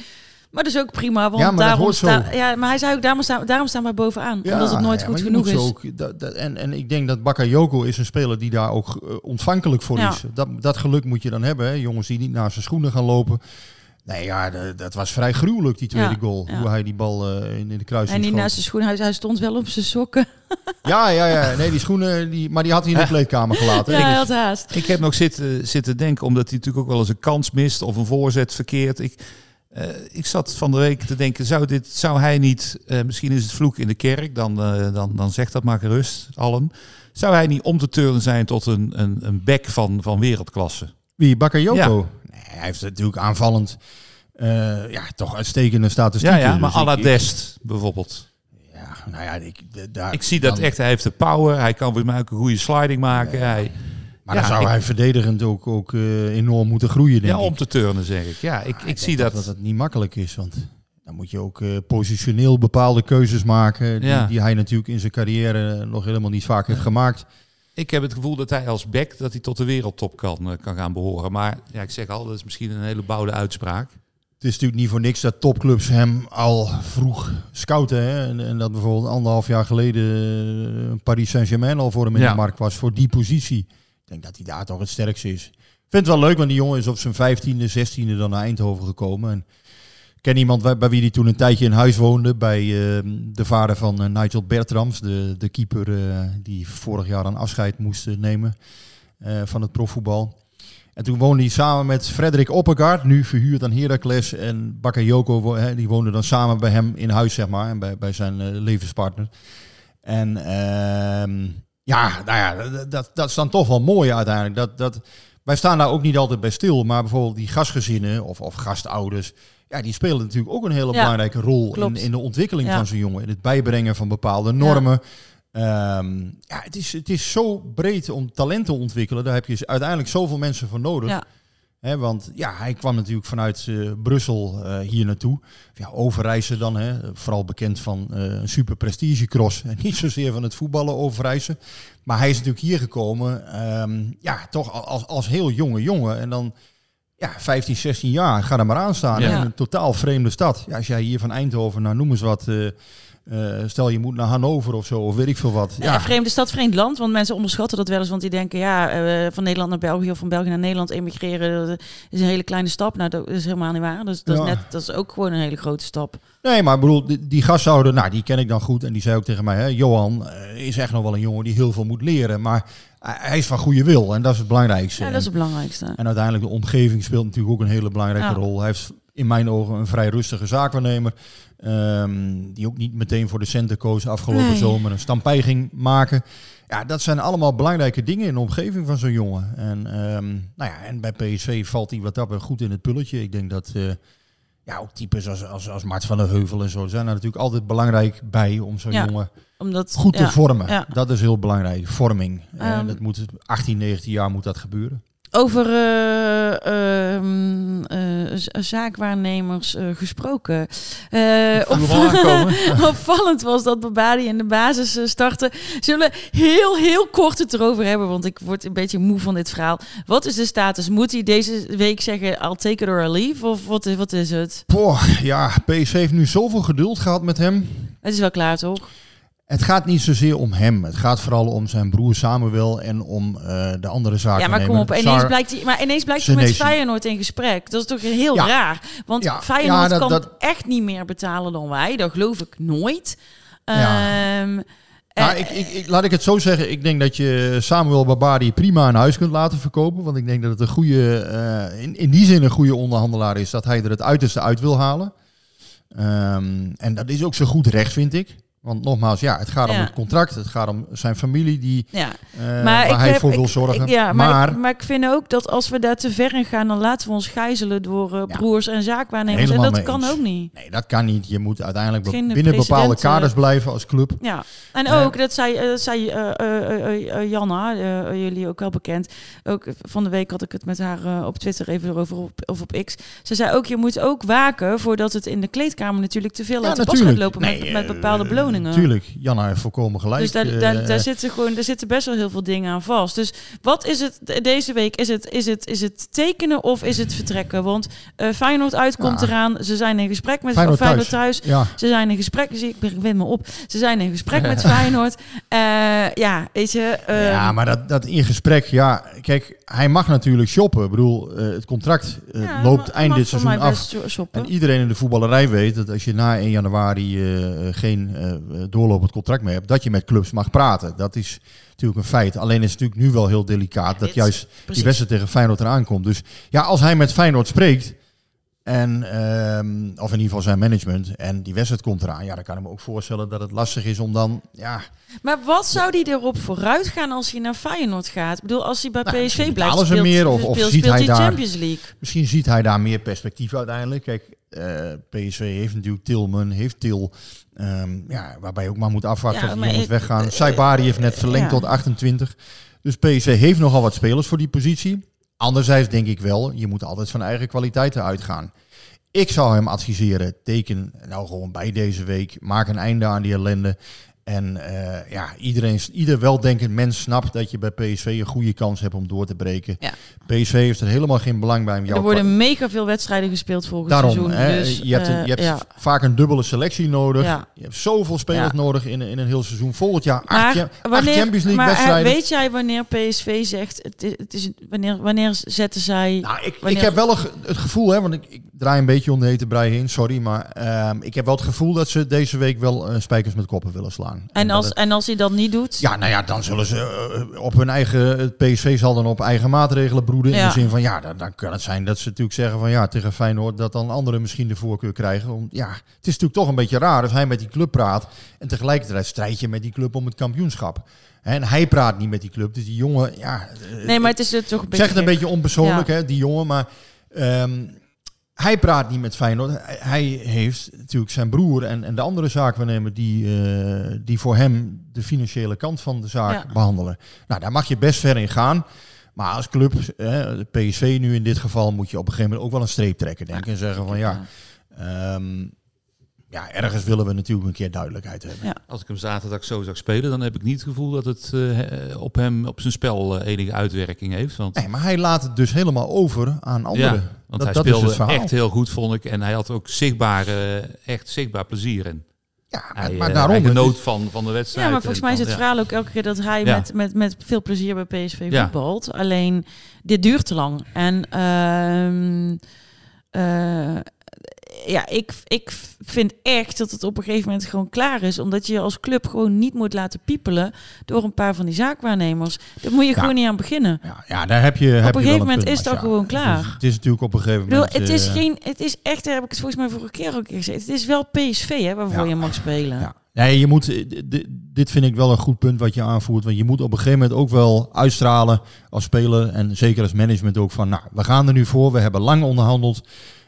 Maar dat is ook prima, want ja, maar daarom staan. Ja, maar hij zei ook daarom staan, daarom staan wij bovenaan, ja, omdat het nooit goed genoeg is. Ook, dat, dat, en, en ik denk dat Bakayoko is een speler die daar ook uh, ontvankelijk voor is. Dat, dat geluk moet je dan hebben, hè? jongens die niet naar zijn schoenen gaan lopen. Nee, ja, dat was vrij gruwelijk, die tweede goal. Hoe hij die bal uh, in, in de kruising En niet naast zijn schoenen, hij, hij stond wel op zijn sokken. ja, ja, ja. Nee, die schoenen, die, maar die had hij in de kleedkamer gelaten. Ja, hij had haast. Ik heb nog zitten, zitten denken, omdat hij natuurlijk ook wel eens een kans mist of een voorzet verkeerd. Ik, uh, ik zat van de week te denken, zou, dit, zou hij niet, uh, misschien is het vloek in de kerk, dan, uh, dan, dan zegt dat maar gerust, allen. Zou hij niet om te turnen zijn tot een, een, een back van, van wereldklasse? Wie, Bakayoko? Ja. Nee, hij heeft natuurlijk aanvallend uh, ja, toch uitstekende statistieken. Ja, ja maar dus à Dest bijvoorbeeld. Ja, nou ja, ik, daar, ik zie dat dan, echt. Hij heeft de power. Hij kan weer ook een goede sliding maken. hij, maar ja, dan zou ik, hij verdedigend ook, ook uh, enorm moeten groeien, denk ja, om te turnen, zeg ik. Ja, ik, ik, ik zie dat... dat het niet makkelijk is, want dan moet je ook uh, positioneel bepaalde keuzes maken... Die, ja. die, hij natuurlijk in zijn carrière nog helemaal niet vaak heeft gemaakt. Ik heb het gevoel dat hij als back dat hij tot de wereldtop kan, kan gaan behoren. Maar ja, ik zeg al, dat is misschien een hele bouwde uitspraak. Het is natuurlijk niet voor niks dat topclubs hem al vroeg scouten. Hè? En, en, dat bijvoorbeeld anderhalf jaar geleden Paris Saint-Germain al voor hem in ja. de markt was voor die positie. Ik denk dat hij daar toch het sterkste is. Ik vind het wel leuk, want die jongen is op zijn vijftiende, zestiende dan naar Eindhoven gekomen. En ken iemand bij, wie hij toen een tijdje in huis woonde. Bij uh, de vader van uh, Nigel Bertrams, de, de keeper uh, die vorig jaar een afscheid moest nemen van het profvoetbal. En toen woonde hij samen met Frederik Oppegaard, nu verhuurd aan Heracles. En Bakayoko, die woonden dan samen bij hem in huis, zeg maar. En bij, bij zijn levenspartner. En uh, ja, nou ja, dat, dat is dan toch wel mooi uiteindelijk. Dat, dat, wij staan daar ook niet altijd bij stil. Maar bijvoorbeeld die gastgezinnen of, of gastouders... Ja, die spelen natuurlijk ook een hele belangrijke rol in, in de ontwikkeling van zo'n jongen. In het bijbrengen van bepaalde normen. Ja. Um, ja, het is, het is zo breed om talent te ontwikkelen. Daar heb je uiteindelijk zoveel mensen voor nodig. Ja. He, want ja, hij kwam natuurlijk vanuit uh, Brussel uh, hier naartoe. Ja, overreizen dan, hè. vooral bekend van uh, een super prestige cross. En niet zozeer van het voetballen overreizen. Maar hij is natuurlijk hier gekomen, um, ja, toch als, als heel jonge jongen. En dan, ja, 15, 16 jaar, ga er maar aan staan. Ja. In een totaal vreemde stad. Ja, als jij hier van Eindhoven, nou noem eens wat... Uh, stel je moet naar Hannover of zo, of weet ik veel wat. Ja. ja. vreemde stad, vreemd land. Want mensen onderschatten dat wel eens. Want die denken, ja, uh, van Nederland naar België of van België naar Nederland emigreren. Dat is een hele kleine stap. Nou, dat is helemaal niet waar. Dus dat, ja. is, net, dat is ook gewoon een hele grote stap. Nee, maar ik bedoel, die, die gasthouder, nou, die ken ik dan goed. En die zei ook tegen mij, hè, Johan uh, is echt nog wel een jongen die heel veel moet leren. Maar hij is van goede wil. En dat is het belangrijkste. Ja, dat is het belangrijkste. En, en uiteindelijk de omgeving speelt natuurlijk ook een hele belangrijke ja. rol. Hij heeft in mijn ogen een vrij rustige zaakwaarnemer. Um, die ook niet meteen voor de centen koos afgelopen nee. zomer een stampij ging maken. Ja, dat zijn allemaal belangrijke dingen in de omgeving van zo'n jongen. En, um, nou ja, en bij PSV valt hij wat dat goed in het pulletje. Ik denk dat uh, ja, ook types als, als, als Mart van der Heuvel en zo zijn er natuurlijk altijd belangrijk bij om zo'n ja, jongen omdat, goed te ja, vormen. Ja. Dat is heel belangrijk, vorming. Um, en dat moet 18, 19 jaar moet dat gebeuren. Over uh, uh, zaakwaarnemers uh, gesproken. Opvallend, opvallend was dat Babadi in de basis startte. Zullen heel, heel kort het erover hebben, want ik word een beetje moe van dit verhaal. Wat is de status? Moet hij deze week zeggen, I'll take it or leave? Of wat is, wat is het? Boah, ja, PSV heeft nu zoveel geduld gehad met hem. Het is wel klaar, toch? Het gaat niet zozeer om hem. Het gaat vooral om zijn broer Samuel en om uh, de andere zaken. Ja, maar kom op. Ineens blijkt hij, maar ineens blijkt hij met Feyenoord in gesprek. Dat is toch heel ja. raar. Want ja. Feyenoord ja, dat, kan dat... echt niet meer betalen dan wij. Dat geloof ik nooit. Ja. Um, Nou, ik, ik, ik, laat ik het zo zeggen. Ik denk dat je Samuel Barbari prima een huis kunt laten verkopen. Want ik denk dat het een goede, uh, in, in die zin een goede onderhandelaar is. Dat hij er het uiterste uit wil halen. Um, en dat is ook zo goed recht, vind ik. Want nogmaals, ja, het gaat om het contract. Het gaat om zijn familie die, ja. Uh, waar hij voor wil zorgen. Ik, ja, maar, maar, ik, maar, ik, vind ook dat als we daar te ver in gaan, dan laten we ons gijzelen door uh, broers en zaakwaarnemers. En dat kan ook niet. Nee, dat kan niet. Je moet uiteindelijk binnen bepaalde kaders blijven als club. Ja, en ook, dat zei, zei Janna, jullie ook wel bekend. Ook van de week had ik het met haar op Twitter even erover op, of op X. Ze zei ook, je moet ook waken voordat het in de kleedkamer natuurlijk te veel uit de pas gaat lopen met, met bepaalde beloningen. Tuurlijk, Janna heeft volkomen gelijk. Dus daar, daar, daar, zitten gewoon, daar zitten best wel heel veel dingen aan vast. Dus wat is het deze week? Is het, is het, is het tekenen of is het vertrekken? Want uh, Feyenoord uitkomt eraan. Ze zijn in gesprek met Feyenoord, Feyenoord thuis. Ja. Ze zijn in gesprek. Ik win me op. Ze zijn in gesprek met Feyenoord. Uh, ja, weet je. Uh, ja, maar dat, dat in gesprek, ja. Kijk, hij mag natuurlijk shoppen. Ik bedoel, het contract ja, loopt eind dit seizoen af. En iedereen in de voetballerij weet dat als je na 1 januari geen uh, doorlopend contract mee hebt, dat je met clubs mag praten. Dat is natuurlijk een feit. Alleen is het natuurlijk nu wel heel delicaat dat juist die wedstrijd tegen Feyenoord eraan komt. Dus ja, als hij met Feyenoord spreekt, en, uh, of in ieder geval zijn management. En die wedstrijd komt eraan. Ja, dan kan ik me ook voorstellen dat het lastig is om dan. Ja. Maar wat zou die erop vooruit gaan als hij naar Feyenoord gaat? Ik bedoel, als hij bij nou, PSV blijft. Alles speelt, meer of, of ziet hij daar, Champions League. Misschien ziet hij daar meer perspectief uiteindelijk. Kijk, uh, eh, PSV heeft natuurlijk Tilman, heeft Til. Um, ja, waarbij je ook maar moet afwachten ja, of die jongens ik, weggaan. Uh, Saibari heeft net verlengd tot 28. Dus PSV heeft nogal wat spelers voor die positie. Anderzijds denk ik wel, je moet altijd van eigen kwaliteiten uitgaan. Ik zou hem adviseren, teken nou gewoon bij deze week. Maak een einde aan die ellende. En uh, ja, iedereen, ieder weldenkend mens snapt dat je bij PSV een goede kans hebt om door te breken. Ja. PSV heeft er helemaal geen belang bij. er worden mega veel wedstrijden gespeeld volgens Daarom, seizoen. Hè, dus, je hebt, uh, je hebt ja. vaak een dubbele selectie nodig. Ja. Je hebt zoveel spelers nodig in, in een heel seizoen. Volgend jaar acht, maar, wanneer, Champions League maar, wedstrijden. Weet jij wanneer PSV zegt, het is, het is, wanneer, wanneer zetten zij... Nou, ik, ik heb wel het gevoel, hè, want ik, ik draai een beetje om de hete brei heen, sorry. Maar um, ik heb wel het gevoel dat ze deze week wel uh, spijkers met koppen willen slaan. En, als, en als hij dat niet doet? Ja, nou ja, dan zullen ze uh, op hun eigen... Het PSV zal dan op eigen maatregelen broeden. Ja. In de zin van, ja, dan, dan, kan het zijn dat ze natuurlijk zeggen van... Ja, tegen Feyenoord dat dan anderen misschien de voorkeur krijgen. Om, ja, het is natuurlijk toch een beetje raar als hij met die club praat... en tegelijkertijd strijd je met die club om het kampioenschap. En hij praat niet met die club. Dus die jongen, ja... Nee, maar het is toch een beetje... Zeg het een beetje onpersoonlijk, ja. hè, die jongen. Maar... Um, hij praat niet met Feyenoord. Hij heeft natuurlijk zijn broer en, en de andere zaakwaarnemer die, uh, die voor hem de financiële kant van de zaak ja. behandelen. Nou, daar mag je best ver in gaan. Maar als club, uh, PSV nu in dit geval, moet je op een gegeven moment ook wel een streep trekken, denk ik. Ja. En zeggen van ja, um, ja, ergens willen we natuurlijk een keer duidelijkheid hebben. Ja. Als ik hem zaterdag zo zag spelen, dan heb ik niet het gevoel dat het uh, op hem, op zijn spel uh, enige uitwerking heeft. Want... Nee, maar hij laat het dus helemaal over aan anderen. Ja, want dat, hij speelde echt heel goed, vond ik. En hij had ook zichtbaar, uh, echt zichtbaar plezier in. Ja, hij, maar daarom... Hij genoot dus... van, van de wedstrijd. Ja, maar volgens mij is het verhaal ook elke keer dat hij ja. met, met, met veel plezier bij PSV ja. voetbalt. Alleen, dit duurt te lang. En... Uh, ja, ik, ik vind echt dat het op een gegeven moment gewoon klaar is. Omdat je je als club gewoon niet moet laten piepelen door een paar van die zaakwaarnemers. Daar moet je ja. gewoon niet aan beginnen. Ja, ja daar heb je. Op heb een gegeven moment is dat gewoon klaar. Het is, het is, natuurlijk op een gegeven moment. Bedoel, het is uh, geen. Het is echt, daar heb ik het volgens mij vorige keer ook gezegd. Het is wel PSV hè, waarvoor je mag spelen. Ja. Nee, je moet, dit vind ik wel een goed punt wat je aanvoert. Want je moet op een gegeven moment ook wel uitstralen als speler. En zeker als management ook van, nou, we gaan er nu voor. We hebben lang onderhandeld.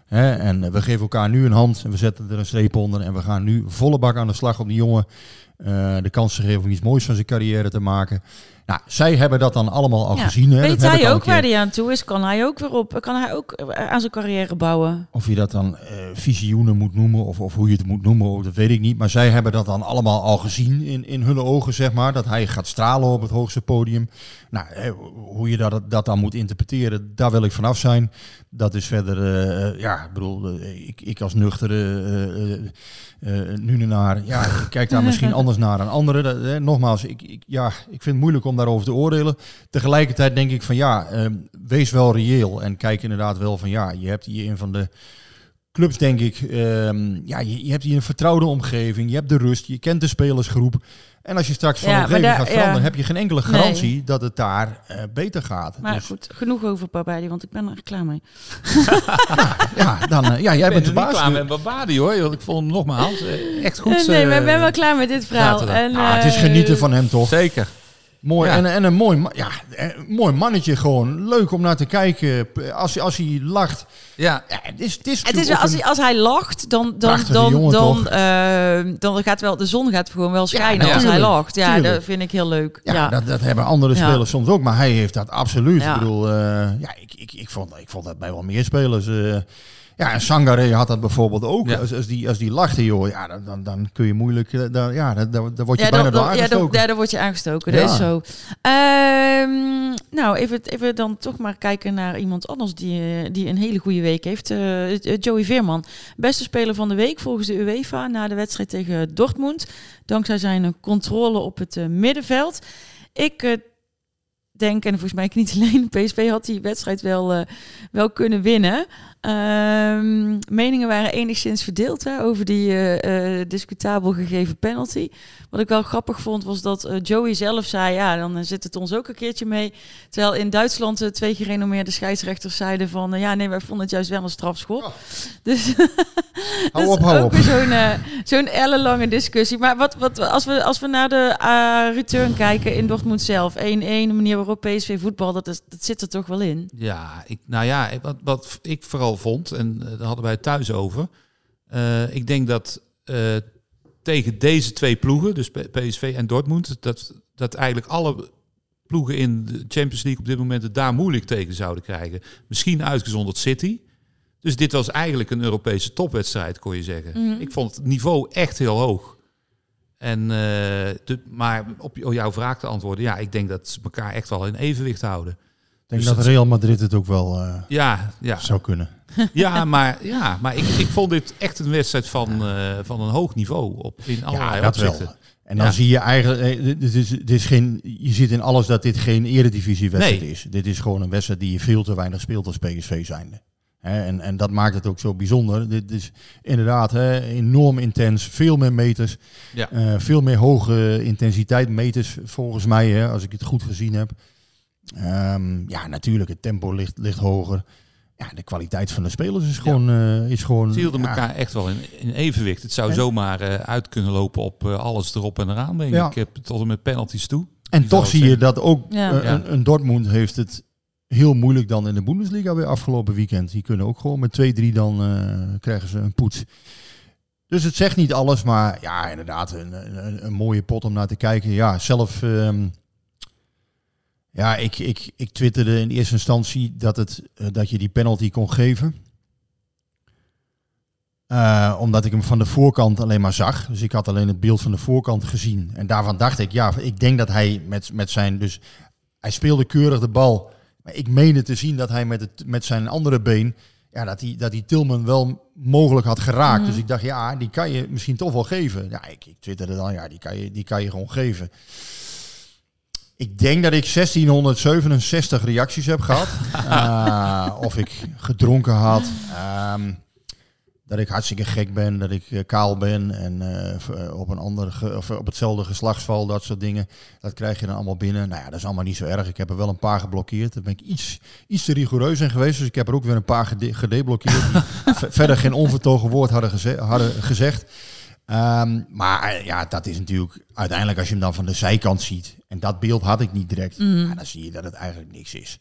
En we geven elkaar nu een hand en we zetten er een streep onder. En we gaan nu volle bak aan de slag om die jongen uh, de kans te geven om iets moois van zijn carrière te maken. Nou, zij hebben dat dan allemaal al ja. gezien. Hè? Weet hij ook waar hij aan toe is? Kan hij ook weer op? Kan hij ook eh, aan zijn carrière bouwen? Of je dat dan uh, visioenen moet noemen of, of hoe je het moet noemen, dat weet ik niet. Maar zij hebben dat dan allemaal al gezien in, in hun ogen, zeg maar. Dat hij gaat stralen op het hoogste podium. Nou, hoe je dat, dat dan moet interpreteren, daar wil ik vanaf zijn. Dat is verder, uh, ja, ik bedoel, ik, ik als nuchtere uh, nu naar, ja, ik kijk daar misschien anders naar dan anderen. Dat, nogmaals, ik, ik, ja, ik vind het moeilijk om daarover te oordelen. Tegelijkertijd denk ik van ja, uh, wees wel reëel en kijk inderdaad wel van ja, je hebt hier een van de clubs denk ik, ehm, ja, je, je hebt hier een vertrouwde omgeving, je hebt de rust, je kent de spelersgroep. En als je straks van Ja, omgeving daar- gaat veranderen, ja. heb je geen enkele garantie dat het daar eh, beter gaat. Maar Dus, goed, genoeg over Babadi, want ik ben er klaar mee. ja, dan, eh, ja, jij Ik bent ben de er niet baas. klaar met Babadi hoor. Want ik vond hem nogmaals eh, echt goed. nee, nee, maar ik ben eh, wel klaar met dit verhaal. En, Ah, het is genieten van hem toch? Zeker. Mooi. Ja. En, en een mooi, ja, eh, mooi mannetje gewoon. Leuk om naar te kijken. Als, als hij lacht. Ja, Ja, het is, het is, Het is als, hij, als hij lacht, dan, dan, dan, dan, eh, dan gaat wel de zon gaat gewoon wel schijnen Ja, als hij lacht. Ja, tuurlijk. dat vind ik heel leuk. Ja, Ja, Dat, dat hebben andere Ja. spelers soms ook, maar hij heeft dat absoluut. Ja. Ik bedoel, eh, ja, ik, ik, ik, vond, ik vond dat bij wel meer spelers. eh, ja, en Sangare had dat bijvoorbeeld ook. Ja. Als, als, die, als die lachte, joh, ja, dan, dan, dan kun je moeilijk, eh, dan, ja, dan, dan, dan word je Ja, bijna door aangestoken. ja, dan word je aangestoken. Dat Ja. is zo. Ehm, nou, even, even dan toch maar kijken naar iemand anders die, eh, die een hele goede week heeft. Eh, Joey Veerman, beste speler van de week volgens de UEFA na de wedstrijd tegen Dortmund. Dankzij zijn controle op het middenveld. Ik denk, en volgens mij niet alleen, PSV had die wedstrijd wel, wel kunnen winnen. Ehm, meningen waren enigszins verdeeld hè, over die eh, eh, discutabel gegeven penalty. Wat ik wel grappig vond, was dat eh, Joey zelf zei: ja, dan zit het ons ook een keertje mee. Terwijl in Duitsland twee gerenommeerde scheidsrechters zeiden van: ja, nee, wij vonden het juist wel een strafschop. Dus Hou dat op, is hou ook op. weer zo'n zo'n ellenlange discussie. Maar wat, wat, als, we, als we naar de return kijken in Dortmund zelf, 1-1, de manier waarop PSV voetbal, dat, is, dat zit er toch wel in. Ja, ik, nou ja, wat, wat ik vooral vond, en eh, daar hadden wij het thuis over. eh, ik denk dat eh, tegen deze twee ploegen, dus PSV en Dortmund, dat, dat eigenlijk alle ploegen in de Champions League op dit moment het daar moeilijk tegen zouden krijgen. Misschien uitgezonderd City. Dus dit was eigenlijk een Europese topwedstrijd, kon je zeggen. Mhm. Ik vond het niveau echt heel hoog. En, eh, de, maar op j- jouw vraag te antwoorden, ja, ik denk dat ze elkaar echt wel in evenwicht houden. Ik denk Dus dat Real Madrid het ook wel eh, Ja, ja. zou kunnen. Ja, maar, ja, maar ik, ik vond dit echt een wedstrijd van, eh, van een hoog niveau op, in allerlei Ja, dat opzichten. wel. En dan Ja. zie je eigenlijk, eh, dit dit is, dit is geen, je ziet in alles dat dit geen eredivisiewedstrijd Nee. is. Dit is gewoon een wedstrijd die je veel te weinig speelt als PSV zijnde. En, en dat maakt het ook zo bijzonder. Dit is inderdaad enorm intens, veel meer meters, Ja. eh, veel meer hoge intensiteit meters volgens mij, als ik het goed gezien heb. Ehm, ja, natuurlijk, het tempo ligt, ligt hoger. Ja, de kwaliteit van de spelers is gewoon... eh, is gewoon Ze hielden ja, elkaar echt wel in, in evenwicht. Het zou En- zomaar eh, uit kunnen lopen op eh, alles erop en eraan, denk Ja. ik. Ik heb tot en met penalties toe. En toch zie je dat ook Ja. eh, Ja. een, een Dortmund heeft het heel moeilijk dan in de Bundesliga weer afgelopen weekend. Die kunnen ook gewoon met 2-3 dan eh, krijgen ze een poets. Dus het zegt niet alles, maar ja, inderdaad, een, een, een mooie pot om naar te kijken. Ja, zelf, ehm, ja, ik, ik, ik twitterde in eerste instantie dat, het, eh, dat je die penalty kon geven. Eh, omdat ik hem van de voorkant alleen maar zag. Dus ik had alleen het beeld van de voorkant gezien. En daarvan dacht ik, ja, ik denk dat hij met, met zijn... Dus hij speelde keurig de bal. Maar ik meende te zien dat hij met, het, met zijn andere been... Ja, dat hij, dat hij Tilman wel mogelijk had geraakt. Mhm. Dus ik dacht, ja, die kan je misschien toch wel geven. Ja, ik, ik twitterde dan, ja, die kan je, die kan je gewoon geven. Ik denk dat ik 1667 reacties heb gehad. Eh, of ik gedronken had. Ehm, dat ik hartstikke gek ben, dat ik eh, kaal ben en eh, op, een andere ge- of op hetzelfde geslachtsval, dat soort dingen. Dat krijg je dan allemaal binnen. Nou ja, dat is allemaal niet zo erg. Ik heb er wel een paar geblokkeerd. Daar ben ik iets, iets te rigoureus in geweest. Dus ik heb er ook weer een paar gede- gedeblokkeerd. die verder geen onvertogen woord hadden, geze- hadden gezegd. Ehm, maar eh, ja, dat is natuurlijk uiteindelijk als je hem dan van de zijkant ziet. En dat beeld had ik niet direct. Mhm. Ja, dan zie je dat het eigenlijk niks is.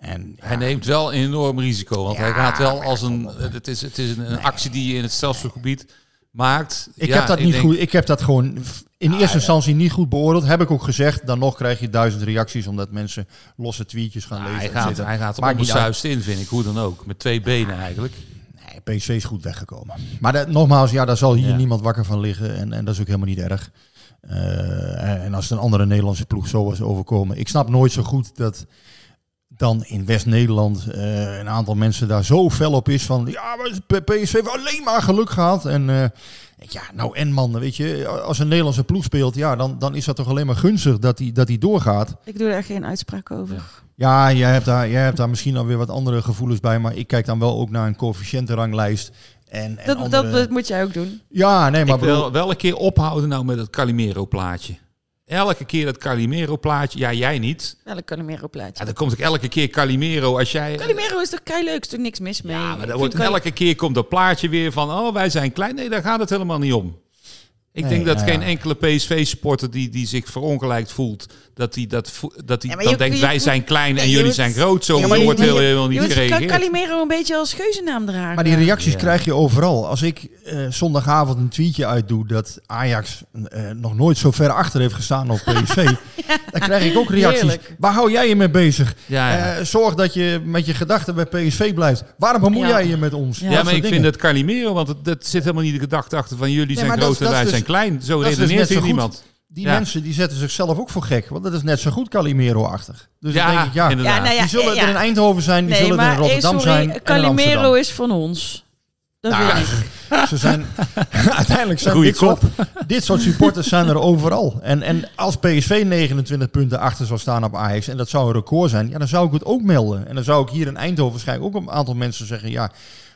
En, ja, Hij neemt wel een enorm risico. Want Ja, hij gaat wel als een... Het is, het is een, een actie die je in het strafschopgebied maakt. Ik Ja, heb dat niet denk- goed. Ik heb dat gewoon in eerste instantie niet goed beoordeeld. Heb ik ook gezegd. Dan nog krijg je duizend reacties omdat mensen losse tweetjes gaan Ah, lezen. hij gaat, hij gaat er onbesuist in, vind ik. Hoe dan ook. Met twee benen eigenlijk. PC is goed weggekomen. Maar dat, nogmaals, ja, daar zal hier Ja. niemand wakker van liggen. En, en dat is ook helemaal niet erg. Eh, en als het een andere Nederlandse ploeg zo was overkomen. Ik snap nooit zo goed dat dan in West-Nederland uh, een aantal mensen daar zo fel op is van ja, maar PSV heeft alleen maar geluk gehad. En uh, ja, nou en man, weet je, als een Nederlandse ploeg speelt, ja, dan, dan is dat toch alleen maar gunstig dat hij dat doorgaat. Ik doe er geen uitspraak over. Ja, jij hebt, daar, jij hebt daar misschien alweer wat andere gevoelens bij, maar ik kijk dan wel ook naar een coëfficiëntenranglijst. En, en dat, andere... dat, moet jij ook doen. Ja, nee, maar ik wil wel een keer ophouden nou met het Calimero-plaatje. Elke keer dat Calimero-plaatje. Ja, jij niet. Welk Calimero-plaatje? Ja, dan komt ook elke keer Calimero. Als jij... Calimero is toch kei leuk, is toch niks mis mee? Ja, maar dan wordt elke keer komt dat plaatje weer van... Oh, wij zijn klein. Nee, daar gaat het helemaal niet om. Ik denk dat geen enkele PSV-supporter die, die zich verongelijkt voelt, dat hij dat, dat hij dan denkt wij zijn klein en jullie zijn groot. Zo ja, wordt heel, helemaal niet gereageerd. Kan Calimero een beetje als geuzennaam dragen? Maar die reacties krijg je overal. Als ik uh, zondagavond een tweetje uitdoe dat Ajax uh, nog nooit zo ver achter heeft gestaan op PSV, dan krijg ik ook reacties. Heerlijk. Waar hou jij je mee bezig? Uh, zorg dat je met je gedachten bij PSV blijft. Waarom bemoei jij je met ons? Ja, maar ik vind dat Calimero, want dat zit helemaal niet de gedachte achter van jullie zijn groot en wij zijn klein. Zo dus redeneert dus niemand. Die mensen die zetten zichzelf ook voor gek. Want dat is net zo goed Calimero-achtig. Dus ja, denk ik, ja, ja, nou ja die zullen er in Eindhoven zijn, die zullen er in Rotterdam eh, sorry, zijn. Calimero is van ons. Dat nou, weet ik. Ze zijn, uiteindelijk zijn dit soort, dit soort, supporters zijn er overal. En, en als PSV 29 punten achter zou staan op Ajax, en dat zou een record zijn, ja, dan zou ik het ook melden. En dan zou ik hier in Eindhoven waarschijnlijk ook een aantal mensen zeggen, ja,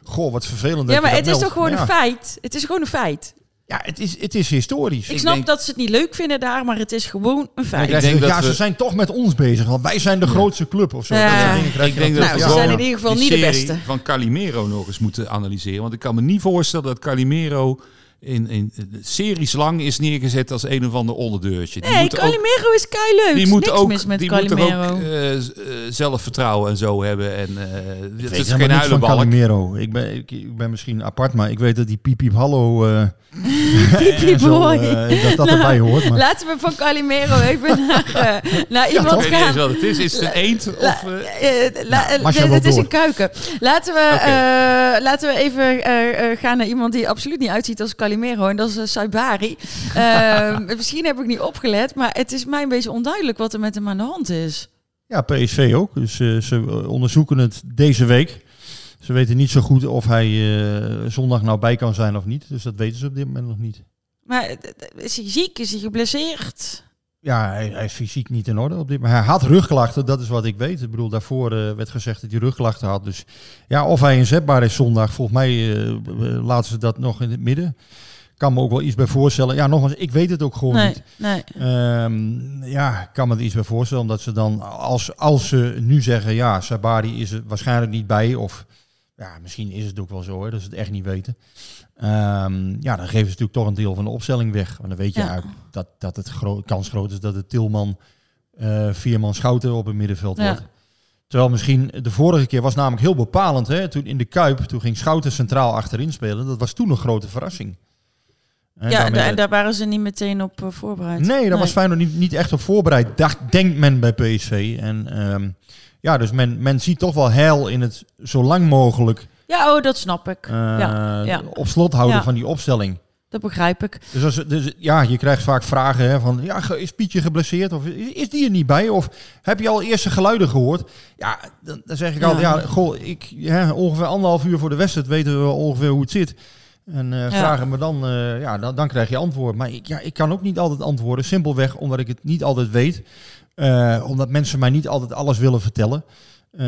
goh, wat vervelend. Ja, maar het is toch gewoon een feit? Het is gewoon een feit. Ja, het is, het is historisch. Ik, snap dat ze het niet leuk vinden daar, maar het is gewoon een feit. Ik denk ja, ze zijn toch met ons bezig, want wij zijn de grootste club of zo. Ja. ik denk dat nou, ze zijn in ieder geval niet de beste. van Calimero nog eens moeten analyseren. Want ik kan me niet voorstellen dat Calimero in, in series lang is neergezet als een of ander onderdeurtje. Die nee, Calimero ook, is kei leuk. Die moet ook, mis met die Calimero. Moet ook uh, zelfvertrouwen en zo hebben. En uh, het is geen huilenbalk. Calimero. Ik ben, ik, ik, ben misschien apart, maar ik weet dat die piep piep hallo... Uh, piep boy. dat dat erbij hoort. Maar. Laten we van Calimero even naar, naar iemand ja, gaan. Ik weet niet wat het is. Is het een eend? Of, nou, het is een kuiken. Laten we, okay. laten we even gaan naar iemand die absoluut niet uitziet als Calimero Calimero en dat is uh, Saibari. uh, misschien heb ik niet opgelet, maar het is mij een beetje onduidelijk wat er met hem aan de hand is. Ja, PSV ook. Dus uh, ze onderzoeken het deze week. Ze weten niet zo goed of hij uh, zondag nou bij kan zijn of niet. Dus dat weten ze op dit moment nog niet. Maar is hij ziek? Is hij geblesseerd? Ja, hij, hij, is fysiek niet in orde op dit moment. Hij had rugklachten, dat is wat ik weet. Ik bedoel, daarvoor uh, werd gezegd dat hij rugklachten had. Dus ja, of hij inzetbaar is zondag, volgens mij uh, laten ze dat nog in het midden kan me ook wel iets bij voorstellen. Ja, nogmaals, ik weet het ook gewoon nee, niet. Nee. Um, ja, kan me er iets bij voorstellen. Omdat ze dan, als, als ze nu zeggen, ja, Sabari is er waarschijnlijk niet bij. Of ja, misschien is het ook wel zo, hè, dat ze het echt niet weten. Um, ja, dan geven ze natuurlijk toch een deel van de opstelling weg. Want dan weet je ja. dat, dat het gro kans groot is dat het Tilman, uh, Vierman, Schouten op het middenveld ja. wordt. Terwijl misschien de vorige keer was namelijk heel bepalend. Hè? Toen in de Kuip, toen ging Schouten centraal achterin spelen. Dat was toen een grote verrassing. En ja, daar, daar waren ze niet meteen op uh, voorbereid. Nee, daar nee. was Feyenoord niet, niet echt op voorbereid, dacht, denkt men bij PSV. En um, ja, dus men, men ziet toch wel heil in het zo lang mogelijk... Ja, oh, dat snap ik. Uh, ja, ja. Op slot houden ja. van die opstelling. Dat begrijp ik. Dus, als, dus ja, je krijgt vaak vragen hè, van, ja, is Pietje geblesseerd? Of is die er niet bij? Of heb je al eerste geluiden gehoord? Ja, dan, dan zeg ik altijd, ja, goh, ik, ja, ongeveer anderhalf uur voor de wedstrijd weten we ongeveer hoe het zit. En uh, ja. vragen me dan, uh, ja, dan, dan krijg je antwoord. Maar ik, ja, ik kan ook niet altijd antwoorden. Simpelweg omdat ik het niet altijd weet. Uh, omdat mensen mij niet altijd alles willen vertellen.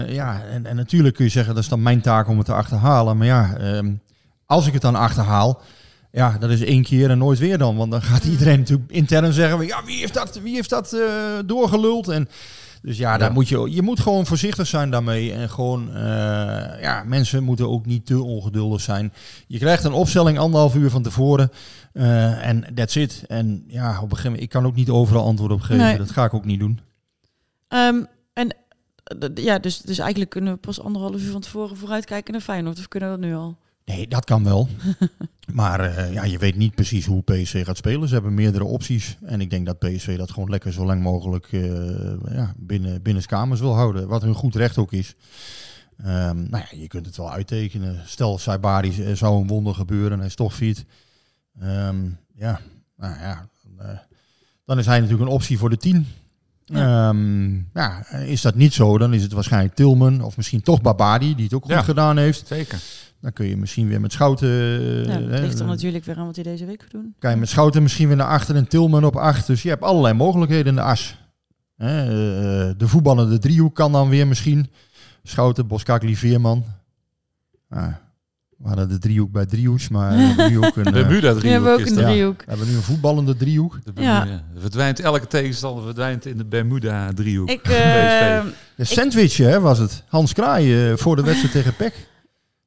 ja, en, en natuurlijk kun je zeggen, dat is dan mijn taak om het te achterhalen. Maar ja, um, als ik het dan achterhaal, ja, dat is één keer en nooit weer dan. Want dan gaat iedereen natuurlijk intern zeggen, ja, wie heeft dat, wie heeft dat doorgeluld? En dus ja, daar moet je, je moet gewoon voorzichtig zijn daarmee. En gewoon, uh, ja, mensen moeten ook niet te ongeduldig zijn. Je krijgt een opstelling anderhalf uur van tevoren. Uh, en that's it. En ja, op een gegeven moment, ik kan ook niet overal antwoord op geven. Nee. Dat ga ik ook niet doen. Um, en ja, dus, dus eigenlijk kunnen we pas anderhalf uur van tevoren vooruitkijken naar Feyenoord. Of kunnen we dat nu al? Nee, dat kan wel. maar uh, ja, je weet niet precies hoe PSV gaat spelen. Ze hebben meerdere opties. En ik denk dat PSV dat gewoon lekker zo lang mogelijk uh, ja, binnen, binnen kamers wil houden. Wat hun goed recht ook is. Um, nou ja, je kunt het wel uittekenen. Stel, Saibari zou een wonder gebeuren. Hij is toch fit. Um, ja, nou ja. Uh, dan is hij natuurlijk een optie voor de 10. Ja. Ehm, ja, is dat niet zo, dan is het waarschijnlijk Tilman of misschien toch Babadi, die het ook goed Ja. gedaan heeft. Zeker. Dan kun je misschien weer met Schouten... Ja, eh, dat ligt er dan natuurlijk weer aan wat hij deze week gaat doen. Kan je met Schouten misschien weer naar achter en Tilman op acht. Dus je hebt allerlei mogelijkheden in de as. Hè, eh, de voetballende driehoek kan dan weer misschien. Schouten, Boskakli, Veerman. Ah, we hadden de driehoek bij driehoeks, maar we hebben nu ook een, eh, Bermuda We hebben ook driehoek een driehoek. we hebben nu een voetballende driehoek. De Ja. Bermuda. Verdwijnt, elke tegenstander verdwijnt in de Bermuda driehoek. Ik, eh, De sandwich hè, was het. Hans Kraai eh, voor de wedstrijd tegen PEC.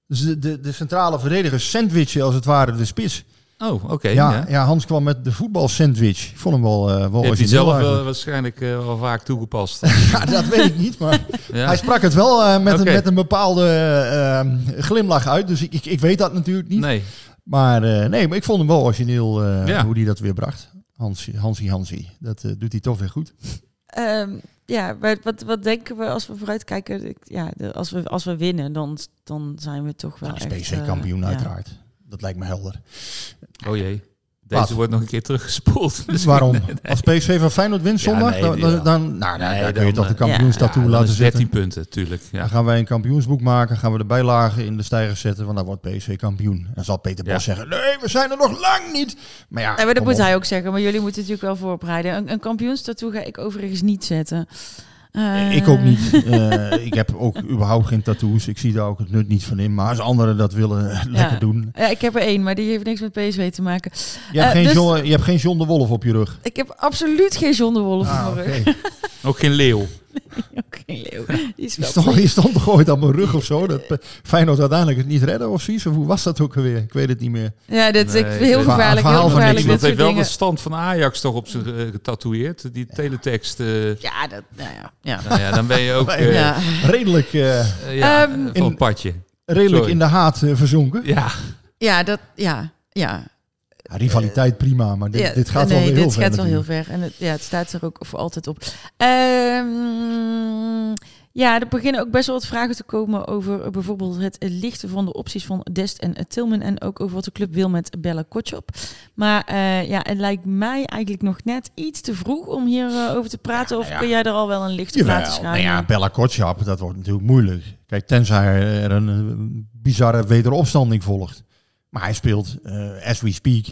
Dus de, de, de centrale verdediger sandwichen als het ware de spits. Oh, oké. ja, ja. ja. Hans kwam met de voetbalsandwich. Ik vond hem wel, eh wel Heeft hij zelf eh, waarschijnlijk eh, wel vaak toegepast. Ja, dat weet ik niet, maar ja. hij sprak het wel eh, met, een, met een bepaalde glimlach uit. Dus ik, ik, ik weet dat natuurlijk niet. Nee. Maar eh, nee, maar ik vond hem wel origineel eh, Ja. hoe hij dat weer bracht. Hansie, Hansie, Hansie. Dat eh, doet hij toch weer goed. Ehm, ja, maar wat, wat denken we als we vooruitkijken? Ja, de- als, we, als we winnen, dan, dan zijn we toch wel is echt... PC kampioen ja. uiteraard. Dat lijkt me helder. Oh jee. Deze Wat? wordt nog een keer teruggespoeld. Misschien. Waarom? Nee. Als PSV van Feyenoord wint zondag, dan, nee, dan, dan, nou, Nee, dan kun je dan, toch de eh, kampioenstattoo Ja, dan laten is zitten. 13 punten, tuurlijk. Ja. Dan gaan wij een kampioensboek maken, gaan we de bijlagen in de stijgers zetten, want dan wordt PSV kampioen. Dan zal Peter Bos zeggen, nee, we zijn er nog lang niet. Maar ja, Nee, maar dat moet op. hij ook zeggen. Maar jullie moeten natuurlijk wel voorbereiden. Een, een ga ik overigens niet zetten. Eh, Ik ook niet. Eh, ik heb ook überhaupt geen tattoos. Ik zie daar ook het nut niet van in. Maar als anderen dat willen, eh, lekker doen. Ja, ik heb er één, maar die heeft niks met PSV te maken. Je hebt, geen dus- John, je hebt geen John de Wolf op je rug. Ik heb absoluut geen John de Wolf Ah, op mijn oké. rug. Ook geen leeuw. Ook geen leeuw. Die is Je wel stond, je stond toch ooit op mijn rug of zo? Dat Pe- Feyenoord uiteindelijk het niet redden of zoiets? Of hoe was dat ook alweer? Ik weet het niet meer. Ja, dat is Nee, heel gevaarlijk. Heel van gevaarlijk soort heeft wel de stand van Ajax toch op zijn eh, getatoeëerd. Die teletext. eh, Ja, dat, nou ja. ja. nou ja, dan ben je ook eh, ja. Redelijk, eh, eh, ja, Ehm, eh, van in- het padje. redelijk Sorry. in de haat eh, verzonken. Ja, ja, dat, ja, ja. Ja, rivaliteit prima, maar dit, ja, dit gaat nee, wel weer heel dit ver gaat wel heel ver. En het, ja, het staat er ook voor altijd op. Ehm, ja, er beginnen ook best wel wat vragen te komen over eh, bijvoorbeeld het lichten van de opties van Dest en eh, Tilman. En ook over wat de club wil met Bella Kotschop. Maar eh, ja, het lijkt mij eigenlijk nog net iets te vroeg om hierover over te praten. of ja. kun jij er al wel een Jawel, schrijven? nou ja, Bella Kotschap, dat wordt natuurlijk moeilijk. Kijk, tenzij er een, eh, bizarre wederopstanding volgt. Maar hij speelt, eh, as we speak,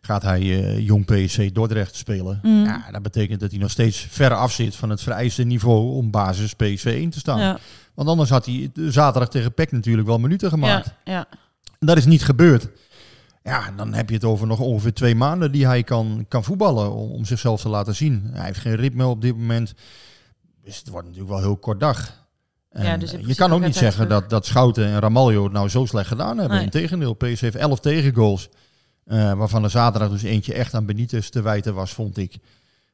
gaat hij eh, jong PSC Dordrecht spelen. Mm. Ja, dat betekent dat hij nog steeds ver af zit van het vereiste niveau om basis PSV 1 te staan. Ja, Want anders had hij zaterdag tegen PEC natuurlijk wel minuten gemaakt. ja, ja. En dat is niet gebeurd. Ja, dan heb je het over nog ongeveer twee maanden die hij kan, kan voetballen om, om zichzelf te laten zien. Hij heeft geen ritme op dit moment. Dus het wordt natuurlijk wel heel kort dag. Ja, dus eh, je kan ook niet zeggen terug. dat, dat Schouten en Ramaljo het nou zo slecht gedaan hebben. Nee. Integendeel, PSV heeft 11 tegengoals. eh, waarvan de zaterdag dus eentje echt aan Benitez te wijten was, vond ik.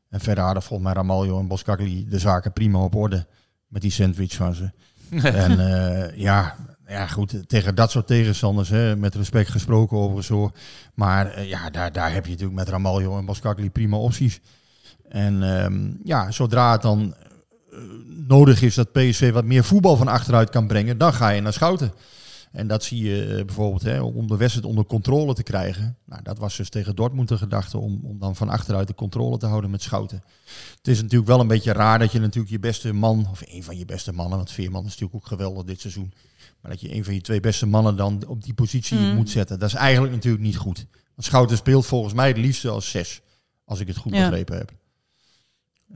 En verder hadden volgens mij Ramaljo en Boskakli de zaken prima op orde. Met die sandwich van ze. en eh, ja, ja, goed, tegen dat soort tegenstanders, hè, met respect gesproken overigens hoor. Maar ja, daar, daar heb je natuurlijk met Ramaljo en Boskakli prima opties. En ehm, ja, zodra het dan nodig is dat PSV wat meer voetbal van achteruit kan brengen, dan ga je naar Schouten. En dat zie je eh, bijvoorbeeld hè, om de wedstrijd onder controle te krijgen. Nou, dat was dus tegen Dortmund de gedachte om, om dan van achteruit de controle te houden met Schouten. Het is natuurlijk wel een beetje raar dat je natuurlijk je beste man, of een van je beste mannen, want Veerman is natuurlijk ook geweldig dit seizoen. Maar dat je een van je twee beste mannen dan op die positie Mm. moet zetten. Dat is eigenlijk natuurlijk niet goed. Want Schouten speelt volgens mij het liefste als zes. Als ik het goed Ja. begrepen heb.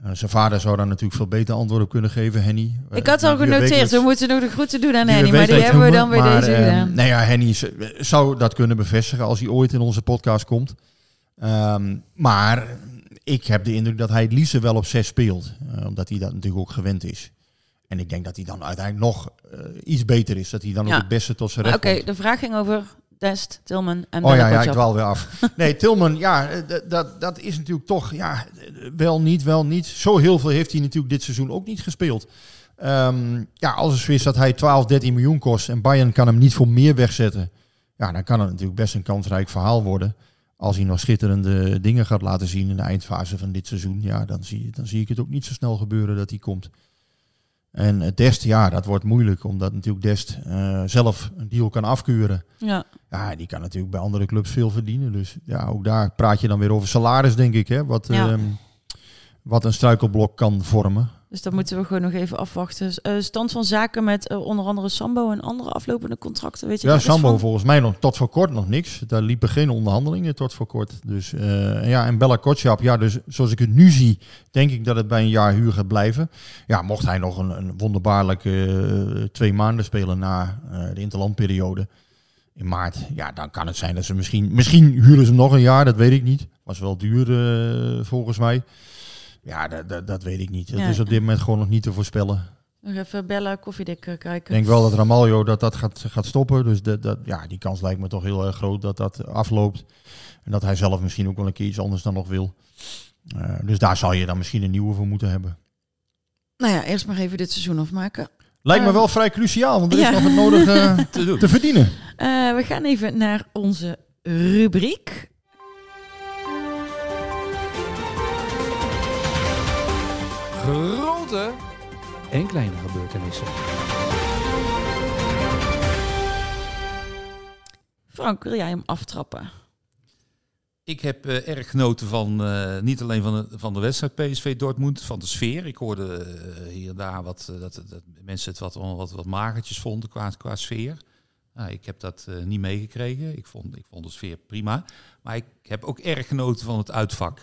Eh, zijn vader zou daar natuurlijk veel beter antwoord op kunnen geven, Henny. Ik Eh, had al genoteerd. We moeten nog de groeten doen aan Henny. Maar die hebben we dan Maar, deze eh, gedaan. Nou ja, Henny is- zou dat kunnen bevestigen als hij ooit in onze podcast komt. Ehm, maar ik heb de indruk dat hij het liefst wel op zes speelt. eh, omdat hij dat natuurlijk ook gewend is. En ik denk dat hij dan uiteindelijk nog eh, iets beter is. Dat hij dan Ja. ook het beste tot zijn recht Oké, de vraag ging over Dest, Tilman en Oh ja, ja, ik dwaal weer af. Nee, Tilman, ja, eh, dat, dat is natuurlijk toch, ja, wel niet, wel niet. Zo heel veel heeft hij natuurlijk dit seizoen ook niet gespeeld. Ehm, ja, als het zo is dat hij 12, 13 miljoen kost en Bayern kan hem niet voor meer wegzetten. Ja, dan kan het natuurlijk best een kansrijk verhaal worden. Als hij nog schitterende dingen gaat laten zien in de eindfase van dit seizoen. Ja, dan zie, dan zie ik het ook niet zo snel gebeuren dat hij komt. En Dest, ja, dat wordt moeilijk. Omdat natuurlijk Dest eh, zelf een deal kan afkeuren. Ja. Ja, die kan natuurlijk bij andere clubs veel verdienen. Dus ja, ook daar praat je dan weer over salaris, denk ik. Hè? Wat, Ja. ehm, wat een struikelblok kan vormen. Dus dan moeten we gewoon nog even afwachten. Uh, stand van zaken met uh, onder andere Sambo en andere aflopende contracten. Weet je ja, Sambo volgens mij nog tot voor kort nog niks. Daar liepen geen onderhandelingen tot voor kort. Dus uh, ja, en Bella Kotschap, ja, dus zoals ik het nu zie, denk ik dat het bij een jaar huur gaat blijven. Ja, mocht hij nog een, een wonderbaarlijke twee maanden spelen na de interlandperiode in maart, ja, dan kan het zijn dat ze misschien, misschien huren ze nog een jaar, dat weet ik niet. Was wel duur volgens mij. Ja, dat, dat, dat weet ik niet. Het is op dit moment gewoon nog niet te voorspellen. Nog even bellen, koffiedik eh, kijken. Ik denk wel dat Ramaljo dat, dat gaat, gaat stoppen. Dus dat, dat, ja, die kans lijkt me toch heel erg groot dat dat afloopt. En dat hij zelf misschien ook wel een keer iets anders dan nog wil. Uh, dus daar zal je dan misschien een nieuwe voor moeten hebben. Nou ja, eerst maar even dit seizoen afmaken. Lijkt me uh, wel vrij cruciaal, want er is nog het nodige te, te, verdienen. we gaan even naar onze rubriek. Grote en kleine gebeurtenissen. Frank, wil jij hem aftrappen? Ik heb uh, erg genoten van uh, niet alleen van de, van de wedstrijd PSV Dortmund, van de sfeer. Ik hoorde uh, hier en daar wat, dat, dat mensen het wat, wat, wat magertjes vonden qua, qua sfeer. Nou, ik heb dat niet meegekregen. Ik vond, ik vond de sfeer prima. Maar ik heb ook erg genoten van het uitvak.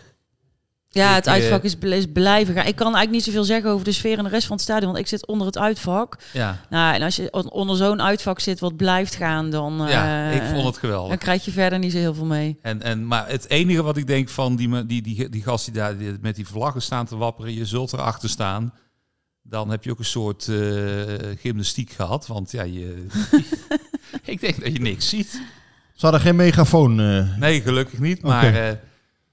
Ja, het uitvak is, is blijven gaan. Ik kan eigenlijk niet zoveel zeggen over de sfeer en de rest van het stadion, want ik zit onder het uitvak. Ja. Nou, en als je onder zo'n uitvak zit wat blijft gaan, dan... Ja, ik vond het geweldig. Dan krijg je verder niet zo heel veel mee. En, en, maar het enige wat ik denk van die, die, die, die gast die daar met die vlaggen staan te wapperen, je zult erachter staan. Dan heb je ook een soort uh, gymnastiek gehad, want ja, je, ik denk dat je niks ziet. Ze hadden geen megafoon? Uh... Nee, gelukkig niet, maar... Uh,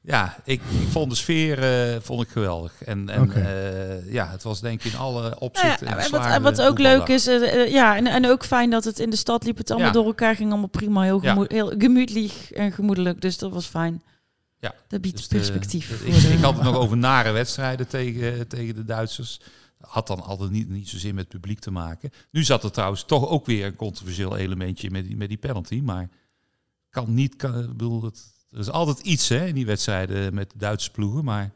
ja, ik, ik, vond de sfeer uh, vond ik geweldig. En, en okay. uh, ja, het was denk ik in alle opzichten. Ja, en wat, en wat ook leuk is, uh, ja, en, en ook fijn dat het in de stad liep. Het allemaal ja. door elkaar ging allemaal prima, heel, gemoed, ja. heel gemütlich en gemoedelijk. Dus dat was fijn. Ja, dat biedt dus perspectief. De, ik, ik, had het nog over nare wedstrijden tegen, tegen de Duitsers. Had dan altijd niet, niet zozeer met publiek te maken. Nu zat er trouwens toch ook weer een controversieel elementje met die, met die penalty. Maar kan niet, kan, ik bedoel, het, er is altijd iets hè, in die wedstrijden met de Duitse ploegen. Maar,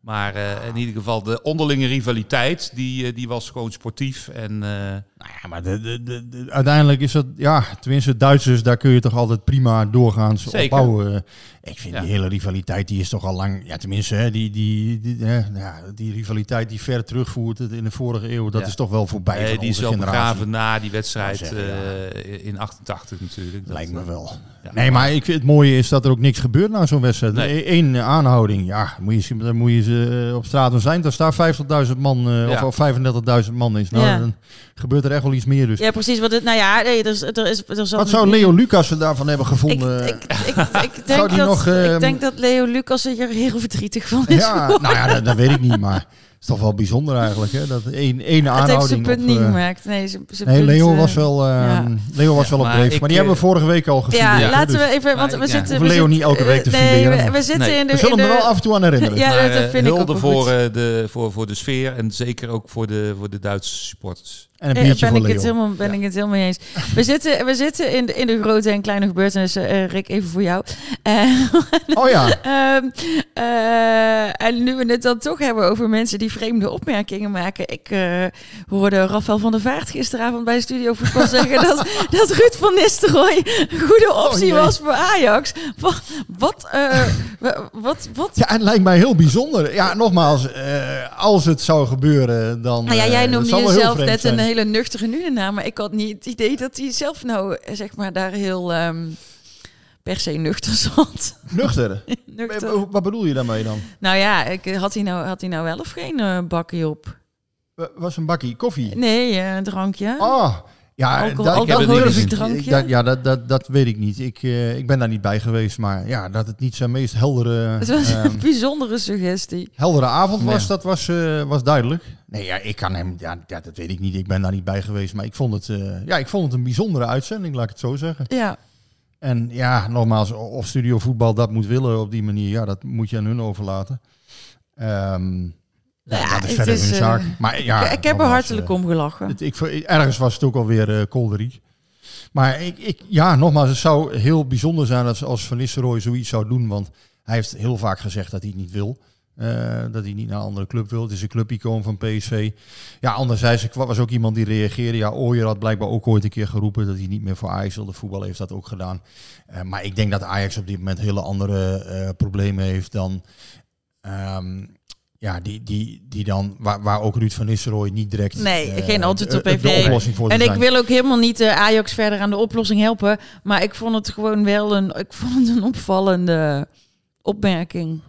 maar uh, in ieder geval de onderlinge rivaliteit, die, uh, die was gewoon sportief. En, uh... nou ja, maar de, de, de, uiteindelijk is het, ja, tenminste Duitsers, daar kun je toch altijd prima doorgaans Zeker. opbouwen. Ik vind ja. die hele rivaliteit, die is toch al lang, ja tenminste, hè, die, die, die, hè, ja, die rivaliteit die ver terugvoert in de vorige eeuw, dat ja. is toch wel voorbij nee, van Die is wel generatie. begraven na die wedstrijd zeggen, uh, in 88 natuurlijk. Dat, Lijkt me wel. Ja, nee, maar ik vind het mooie is dat er ook niks gebeurt na zo'n wedstrijd. Nee. Eén aanhouding, ja, moet je, dan moet je ze op straat zijn. Daar staat 50.000 man uh, of 35.000 man is. Nou, dan gebeurt er echt wel iets meer. Dus. Ja, precies. Wat het, nou ja, nee, er, er is, er wat zou Leo Lucas daarvan hebben gevonden? Ik, ik, ik, ik denk, dat, nog, uh, ik denk dat Leo Lucas er heel verdrietig van is. Ja, nou ja, dat, dat, weet ik niet, maar is toch wel bijzonder eigenlijk, hè? Dat één, één aanhouding. Het heeft zijn punt op, niet uh, gemaakt. Nee, zijn, zijn nee punt, Leo was wel, uh, ja. Leo was ja, wel op dreef. Maar, maar die hebben we vorige week al gezien. Ja, ja, laten we even, want we zitten... We Leo niet elke week te nee, we, we, zitten in de... We zullen hem er wel af en toe aan herinneren. ja, maar, dat vind ik ook voor, de, voor, voor de sfeer en zeker ook voor de, voor de Duitse supporters. En een biertje ben voor ik het helemaal, ben ik het helemaal eens. We zitten, we zitten in, de, in de grote en kleine gebeurtenissen. Uh, Rick, even voor jou. Uh, oh ja. um, uh, en nu we het dan toch hebben over mensen die vreemde opmerkingen maken. Ik hoorde Rafael van der Vaart gisteravond bij Studio Voetbal zeggen dat, dat Ruud van Nistelrooy een goede optie oh, was voor Ajax. Wat, wat, wat, wat? Ja, het lijkt mij heel bijzonder. Ja, nogmaals, als het zou gebeuren, dan. Nou ja, jij noemde jezelf net een hele nuchtere nu maar ik had niet het idee dat hij zelf nou, zeg maar, daar heel um, per se nuchter zat. Nuchter? nuchter. Wat bedoel je daarmee dan? Nou ja, ik, had, hij nou, had hij nou wel of geen uh, bakkie op? Was een bakkie koffie? Nee, een drankje. Oh, ja, Alcohol, dat, alcoholisch drankje? Dat, ja, dat, dat, dat weet ik niet. Ik, uh, ik ben daar niet bij geweest, maar ja, dat het niet zijn meest heldere... Het was um, een bijzondere suggestie. Heldere avond was, nee. dat was, uh, was duidelijk. Nee, ja, ik kan hem, ja, ja, dat weet ik niet. Ik ben daar niet bij geweest, maar ik vond het, uh, ja, ik vond het een bijzondere uitzending, laat ik het zo zeggen. Ja. En ja, nogmaals, of Studio Voetbal dat moet willen op die manier, ja, dat moet je aan hun overlaten. Um, ja, ja, dat is verder is, hun zaak. Maar ja, ik, ik heb er hartelijk uh, om gelachen. Het, ik, ergens was het ook alweer uh, kolderiek. Maar ik, ik, ja, nogmaals, het zou heel bijzonder zijn als, als Van Nistelrooy zoiets zou doen. Want hij heeft heel vaak gezegd dat hij het niet wil. Uh, dat hij niet naar een andere club wil. Het is een clubicoon van PSV. Ja, anderzijds was ook iemand die reageerde. Ja, Ooyer had blijkbaar ook ooit een keer geroepen dat hij niet meer voor Ajax wilde. Voetbal heeft dat ook gedaan. Uh, maar ik denk dat Ajax op dit moment hele andere uh, problemen heeft dan... Um, ja, die, die, die dan, waar, waar ook Ruud van Nistelrooy niet direct nee, uh, geen antwoord op heeft. De oplossing voor en ik wil ook helemaal niet uh, Ajax verder aan de oplossing helpen. Maar ik vond het gewoon wel een, ik vond het een opvallende opmerking.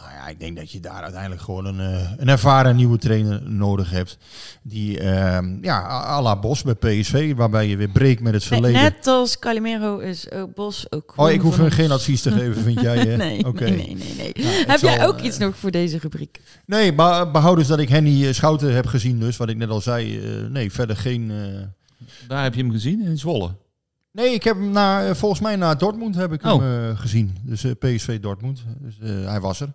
Nou ja, ik denk dat je daar uiteindelijk gewoon een, uh, een ervaren nieuwe trainer nodig hebt. Die, uh, ja, à la Bos bij PSV, waarbij je weer breekt met het verleden. Net als Calimero is ook Bos ook Oh, ik hoef hem geen advies te geven, vind jij? nee, nee, nee, nee, nee. Nou, heb jij ook iets nog voor deze rubriek? Nee, maar behoud dus dat ik Henny Schouten heb gezien dus, wat ik net al zei. Uh, nee, verder geen... Daar heb je hem gezien, in Zwolle? Nee, ik heb hem naar, volgens mij naar Dortmund heb ik oh. hem uh, gezien. Dus uh, PSV Dortmund. Dus uh, hij was er.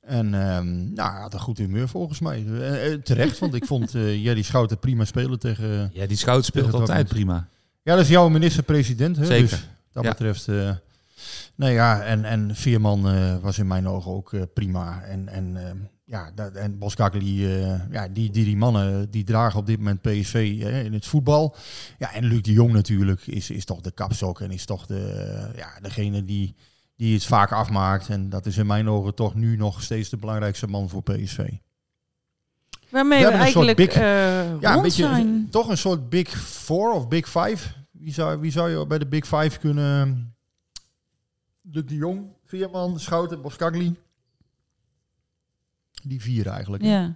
En um, nou, hij had een goed humeur volgens mij. terecht, want ik vond Jerry Schouten prima spelen tegen. Ja, die Schouten speelt altijd Dortmund. prima. Ja, dat is jouw minister-president. Zeker. Dus dat ja. betreft. nou ja, en, en Veerman was in mijn ogen ook prima. En, en ehm, ja, dat, en Boskakker, die, uh, ja, die, die, die mannen die dragen op dit moment PSV hè, in het voetbal. Ja, en Luc de Jong natuurlijk is, is toch de kapstok en is toch de, ja, degene die, die het vaak afmaakt. En dat is in mijn ogen toch nu nog steeds de belangrijkste man voor PSV. Waarmee we, we eigenlijk big, uh, ja, een beetje, zijn. Toch een soort Big Four of Big Five. Wie zou, wie zou je bij de Big Five kunnen... Luc de Jong, Veerman, Schouten, Boskagli. Die vier eigenlijk. Ja.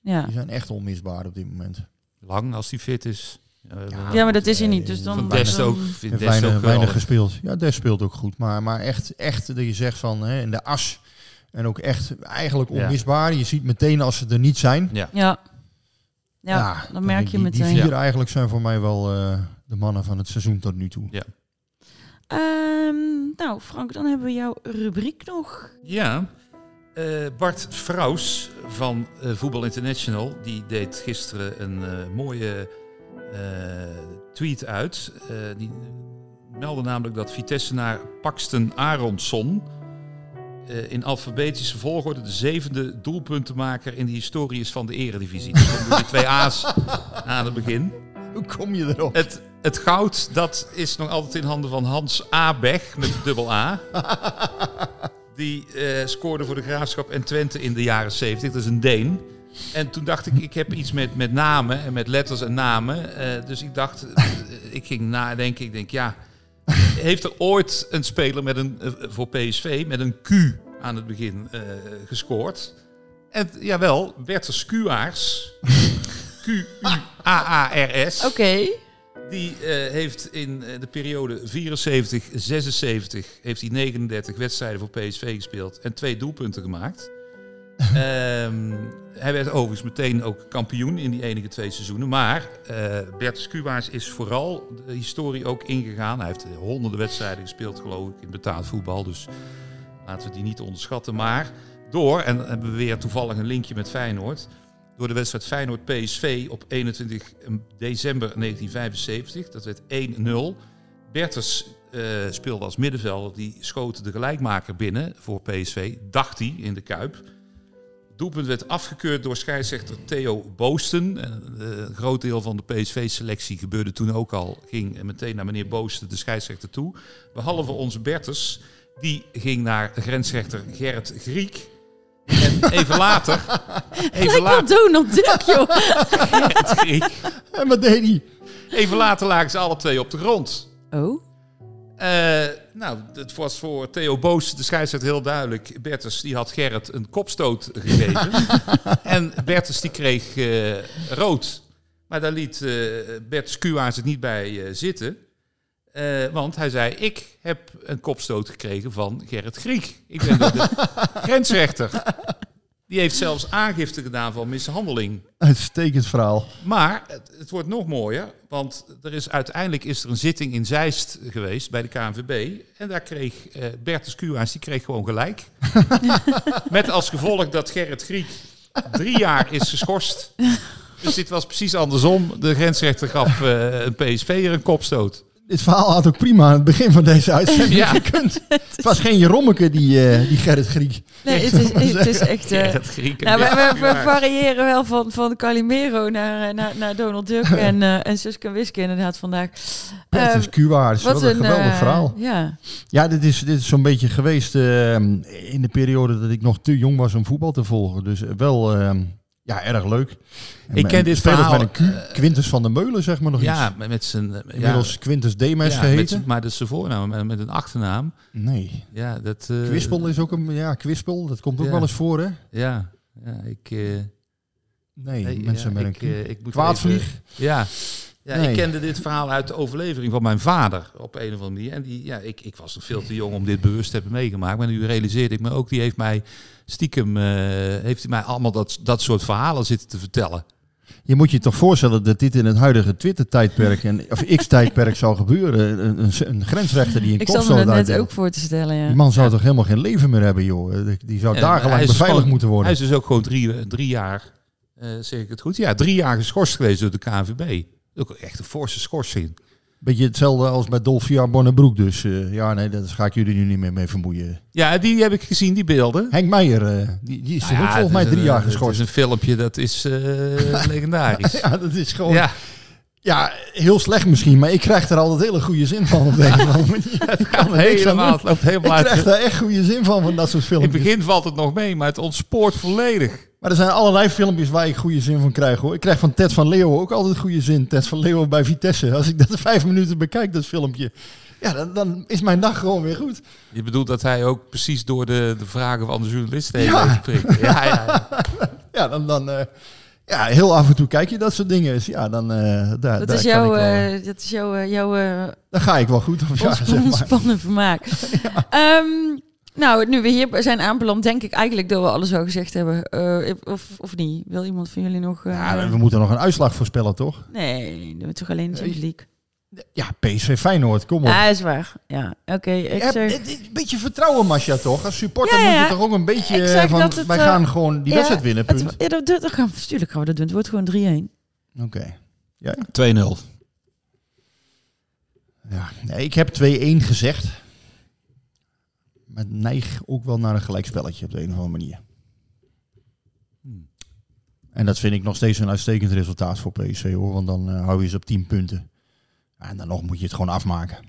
ja. Die zijn echt onmisbaar op dit moment. Lang als hij fit is. Ja, ja maar dat is hij niet. Dus dan, van Dest ook. Dest weinig, ook weinig gespeeld. Ja, Des speelt ook goed. Maar, maar echt, echt dat je zegt van hè, in de as. En ook echt eigenlijk onmisbaar. Je ziet meteen als ze er niet zijn. Ja. Ja, ja, dan merk je die, meteen. Die vier eigenlijk zijn voor mij wel uh, de mannen van het seizoen tot nu toe. Ja. Um, nou, Frank, dan hebben we jouw rubriek nog. Ja. Uh, Bart Fraus van uh, Voetbal International, die deed gisteren een uh, mooie tweet uit. die meldde namelijk dat Vitesse naar Paxton Aronsson in alfabetische volgorde de zevende doelpuntenmaker in de historie is van de eredivisie. Dus die twee A's aan het begin. Hoe kom je erop? Het, het goud, dat is nog altijd in handen van Hans Abeg met dubbel A. Die uh, scoorde voor de Graafschap en Twente in de jaren 70. Dat is een Deen. En toen dacht ik, ik heb iets met, met namen en met letters en namen. Uh, dus ik dacht, uh, ik ging nadenken. Ik denk, ja, heeft er ooit een speler met een, voor PSV met een Q aan het begin gescoord? En jawel, Bertus Kuaars. Q-U-A-A-R-S. Oké. Die uh, heeft in de periode 74-76 heeft hij 39 wedstrijden voor PSV gespeeld en twee doelpunten gemaakt. um, hij werd overigens meteen ook kampioen in die enige twee seizoenen. Maar uh, Bert Skuwaars is vooral de historie ook ingegaan. Hij heeft honderden wedstrijden gespeeld, geloof ik, in betaald voetbal. Dus laten we die niet onderschatten. Maar door, en dan hebben we weer toevallig een linkje met Feyenoord door de wedstrijd Feyenoord-PSV op 21 december 1975. Dat werd 1-0. Bertens uh, speelde als middenvelder. Die schoot de gelijkmaker binnen voor PSV. Dacht hij in de Kuip. Doelpunt werd afgekeurd door scheidsrechter Theo Boosten. Uh, een groot deel van de PSV-selectie gebeurde toen ook al. Ging meteen naar meneer Boosten, de scheidsrechter, toe. Behalve onze Bertens. Die ging naar grensrechter Gerrit Griek. En even later... Even later doen op druk, joh. en wat deed hij? Even later lagen ze alle twee op de grond. Oh? Uh, nou, het was voor Theo Boos, de scheidsrechter, heel duidelijk. Bertus die had Gerrit een kopstoot gegeven. en Bertus die kreeg uh, rood. Maar daar liet uh, Bertus Kuwaars het niet bij zitten. Uh, want hij zei, ik heb een kopstoot gekregen van Gerrit Griek. Ik ben de grensrechter. Die heeft zelfs aangifte gedaan van mishandeling. Uitstekend verhaal. Maar het, het, wordt nog mooier, want er is, uiteindelijk is er een zitting in Zeist geweest bij de KNVB. En daar kreeg uh, Bertus Kuwaans, die kreeg gewoon gelijk. Met als gevolg dat Gerrit Griek drie jaar is geschorst. Dus dit was precies andersom. De grensrechter gaf uh, een PSV'er een kopstoot. Dit verhaal had ook prima aan het begin van deze uitzending Ja. gekund. Het was geen Jerommeke, die, eh, die Gerrit Griek. Nee, het is, het is echt... eh, nou, we, Ja, we- we ja. variëren wel van, van Calimero naar, eh, naar, naar Donald Duck en, eh en Suske en Wiske inderdaad vandaag. Ja, het is Eh, QA, het is wel een geweldig verhaal. Ja, Ja, dit is, dit is zo'n beetje geweest eh, in de periode dat ik nog te jong was om voetbal te volgen. Dus wel eh, ja, erg leuk. En Ik ken en dit verhaal, met een Q, Quintus van der Meulen zeg maar nog Ja, iets. met, met zijn... eh, Inmiddels ja, Quintus Demes ja, geheten. met zijn- maar dat is zijn voornaam, met, met een achternaam. Nee. Ja, dat... eh, Kwispel is ook een, ja, Kwispel, dat komt ook Ja. wel eens voor hè? Ja, ja ik... eh, Nee, nee, mensen ja, met een ik, Q. eh, ik moet Kwaadvlieg? even- Ja. Ja, Nee. ik kende dit verhaal uit de overlevering van mijn vader op een of andere manier. En die, ja, ik, ik was nog veel te jong om dit bewust te hebben meegemaakt. Maar nu realiseerde ik me ook, die heeft mij stiekem, eh, heeft hij mij allemaal dat, dat soort verhalen zitten te vertellen. Je moet je toch voorstellen dat dit in het huidige Twitter-tijdperk en of X-tijdperk zou gebeuren. Een, een, een grensrechter die een ik zat me dat net ook voor te stellen, ja. Die man zou toch helemaal geen leven meer hebben, joh. Die- Die zou Ja, dagenlang is beveiligd gewoon- moeten worden. Hij is dus ook gewoon drie, drie jaar, eh, zeg ik het goed? Ja, drie jaar geschorst geweest door de KNVB. Ook echt een forse schorsing. Beetje hetzelfde als bij Dolfia Bonnebroek. Dus eh, ja, nee, daar ga ik jullie nu niet meer mee vermoeien. Ja, die heb ik gezien, die beelden. Henk Meijer, eh, die, die is Nou ook volgens het mij drie jaar eh, Het geschorst. is een filmpje, dat is legendarisch. Ja, dat is gewoon... Ja, Ja, heel slecht misschien, maar ik krijg er altijd hele goede zin van op manier. Ik kan er helemaal, het loopt helemaal Ik krijg daar echt goede zin van, van dat soort In het filmpjes. begin valt het nog mee, maar het ontspoort volledig. Maar er zijn allerlei filmpjes waar ik goede zin van krijg hoor. Ik krijg van Ted van Leeuwen ook altijd goede zin. Ted van Leeuwen bij Vitesse. Als ik dat vijf minuten bekijk, dat filmpje. Ja, dan, dan is mijn dag gewoon weer goed. Je bedoelt dat hij ook precies door de, de vragen van de journalisten heen Ja. Ja, ja, ja. Ja, dan, dan eh, ja, heel af en toe kijk je dat soort dingen. Dus ja, dan, eh, daar, Dat daar is kan jouw, ik wel- eh, dat is jouw, jouw eh, dan ga ik wel goed. Of ja, ons- zeg maar. ontspannen vermaak. Ehm, nou, nu we hier zijn aanbeland, denk ik eigenlijk dat we alles al gezegd hebben. Eh, of, of niet? Wil iemand van jullie nog... eh, Ja, we moeten nog een uitslag voorspellen, toch? Nee, doen we toch alleen de Champions League? Ja, PSV Feyenoord, kom op. Ja, is waar. Ja, oké. Ik zeg... een beetje vertrouwen, Masja, toch? Als supporter Ja, ja, moet je toch ook een beetje eh, van... het, wij eh, gaan gewoon die ja, wedstrijd winnen, het- punt. ja, dat, dat, dat gaan, we- tuurlijk gaan we dat doen. Het wordt gewoon 3-1. Oké. Ja, 2-0. ja. Nee, ik heb 2-1 gezegd. Maar neig ook wel naar een gelijkspelletje op de een of andere manier. En dat vind ik nog steeds een uitstekend resultaat voor PSV, hoor. Want dan eh, hou je ze op 10 punten. En dan nog moet je het gewoon afmaken.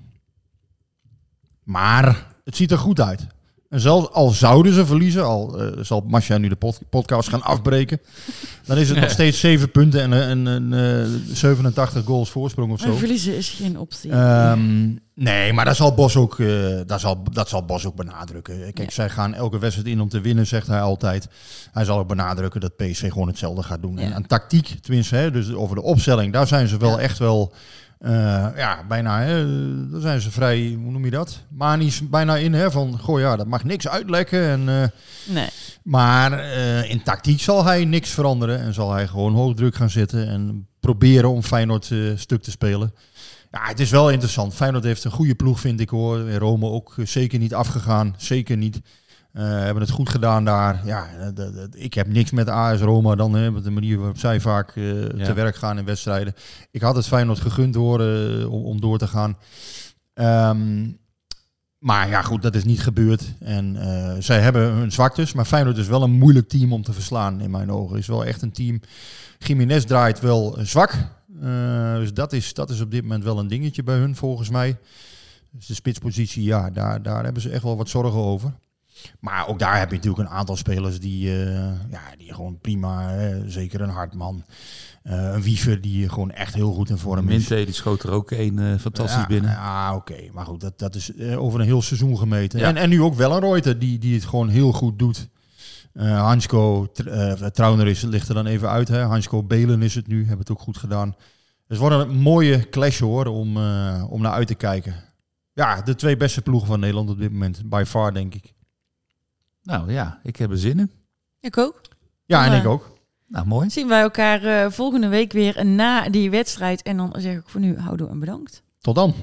Maar het ziet er goed uit. En zelfs al zouden ze verliezen, al eh, zal Masja nu de pod- podcast gaan afbreken, dan is het nog steeds 7 punten en een, een, een, eh, 87 goals voorsprong of Maar zo. verliezen is geen optie. Ehm, nee, maar dat zal Bos ook, eh, dat zal, dat zal Bos ook benadrukken. Kijk, Ja. zij gaan elke wedstrijd in om te winnen, zegt hij altijd. Hij zal ook benadrukken dat PSV gewoon hetzelfde gaat doen. Ja. En aan tactiek, tenminste, hè, dus over de opstelling, daar zijn ze wel Ja. echt wel, eh, ja, bijna, hè, daar zijn ze vrij, hoe noem je dat? Manisch bijna in, hè, van, goh ja, dat mag niks uitlekken. En, eh, nee. maar eh, in tactiek zal hij niks veranderen en zal hij gewoon hoog druk gaan zitten en proberen om Feyenoord stuk te spelen. Ja, het is wel interessant. Feyenoord heeft een goede ploeg, vind ik hoor. In Rome ook zeker niet afgegaan. Zeker niet. Eh, hebben het goed gedaan daar. Ja, ik heb niks met AS Roma dan, hè, met de manier waarop zij vaak eh, Ja. te werk gaan in wedstrijden. Ik had het Feyenoord gegund hoor, eh, om, om door te gaan. Ehm, maar ja, goed, dat is niet gebeurd. En zij hebben hun zwaktes. Maar Feyenoord is wel een moeilijk team om te verslaan, in mijn ogen. Is wel echt een team. Jiménez draait wel zwak. Dus dat is, dat is op dit moment wel een dingetje bij hun, volgens mij. Dus de spitspositie, ja, daar, daar hebben ze echt wel wat zorgen over. Maar ook daar heb je natuurlijk een aantal spelers die, eh, ja, die gewoon prima, hè, zeker een Hartman, eh, een Wiever die gewoon echt heel goed in vorm is. Minte, die schoot er ook een eh, fantastisch Ja, binnen. Ja, oké. Maar goed, dat, dat is over een heel seizoen gemeten. Ja. En, en nu ook wel een Reuter die, die het gewoon heel goed doet. Hansko, Tr- Trauner is, ligt er dan even uit. Hè. Hansko Belen is het nu, hebben het ook goed gedaan. Dus het wordt een mooie clash hoor, om, om naar uit te kijken. Ja, de twee beste ploegen van Nederland op dit moment. By far, denk ik. Nou ja, ik heb er zin in. Ik ook. Ja, en ik ook. Nou, mooi. Zien wij elkaar eh, volgende week weer na die wedstrijd. En dan zeg ik voor nu houdoe en bedankt. Tot dan.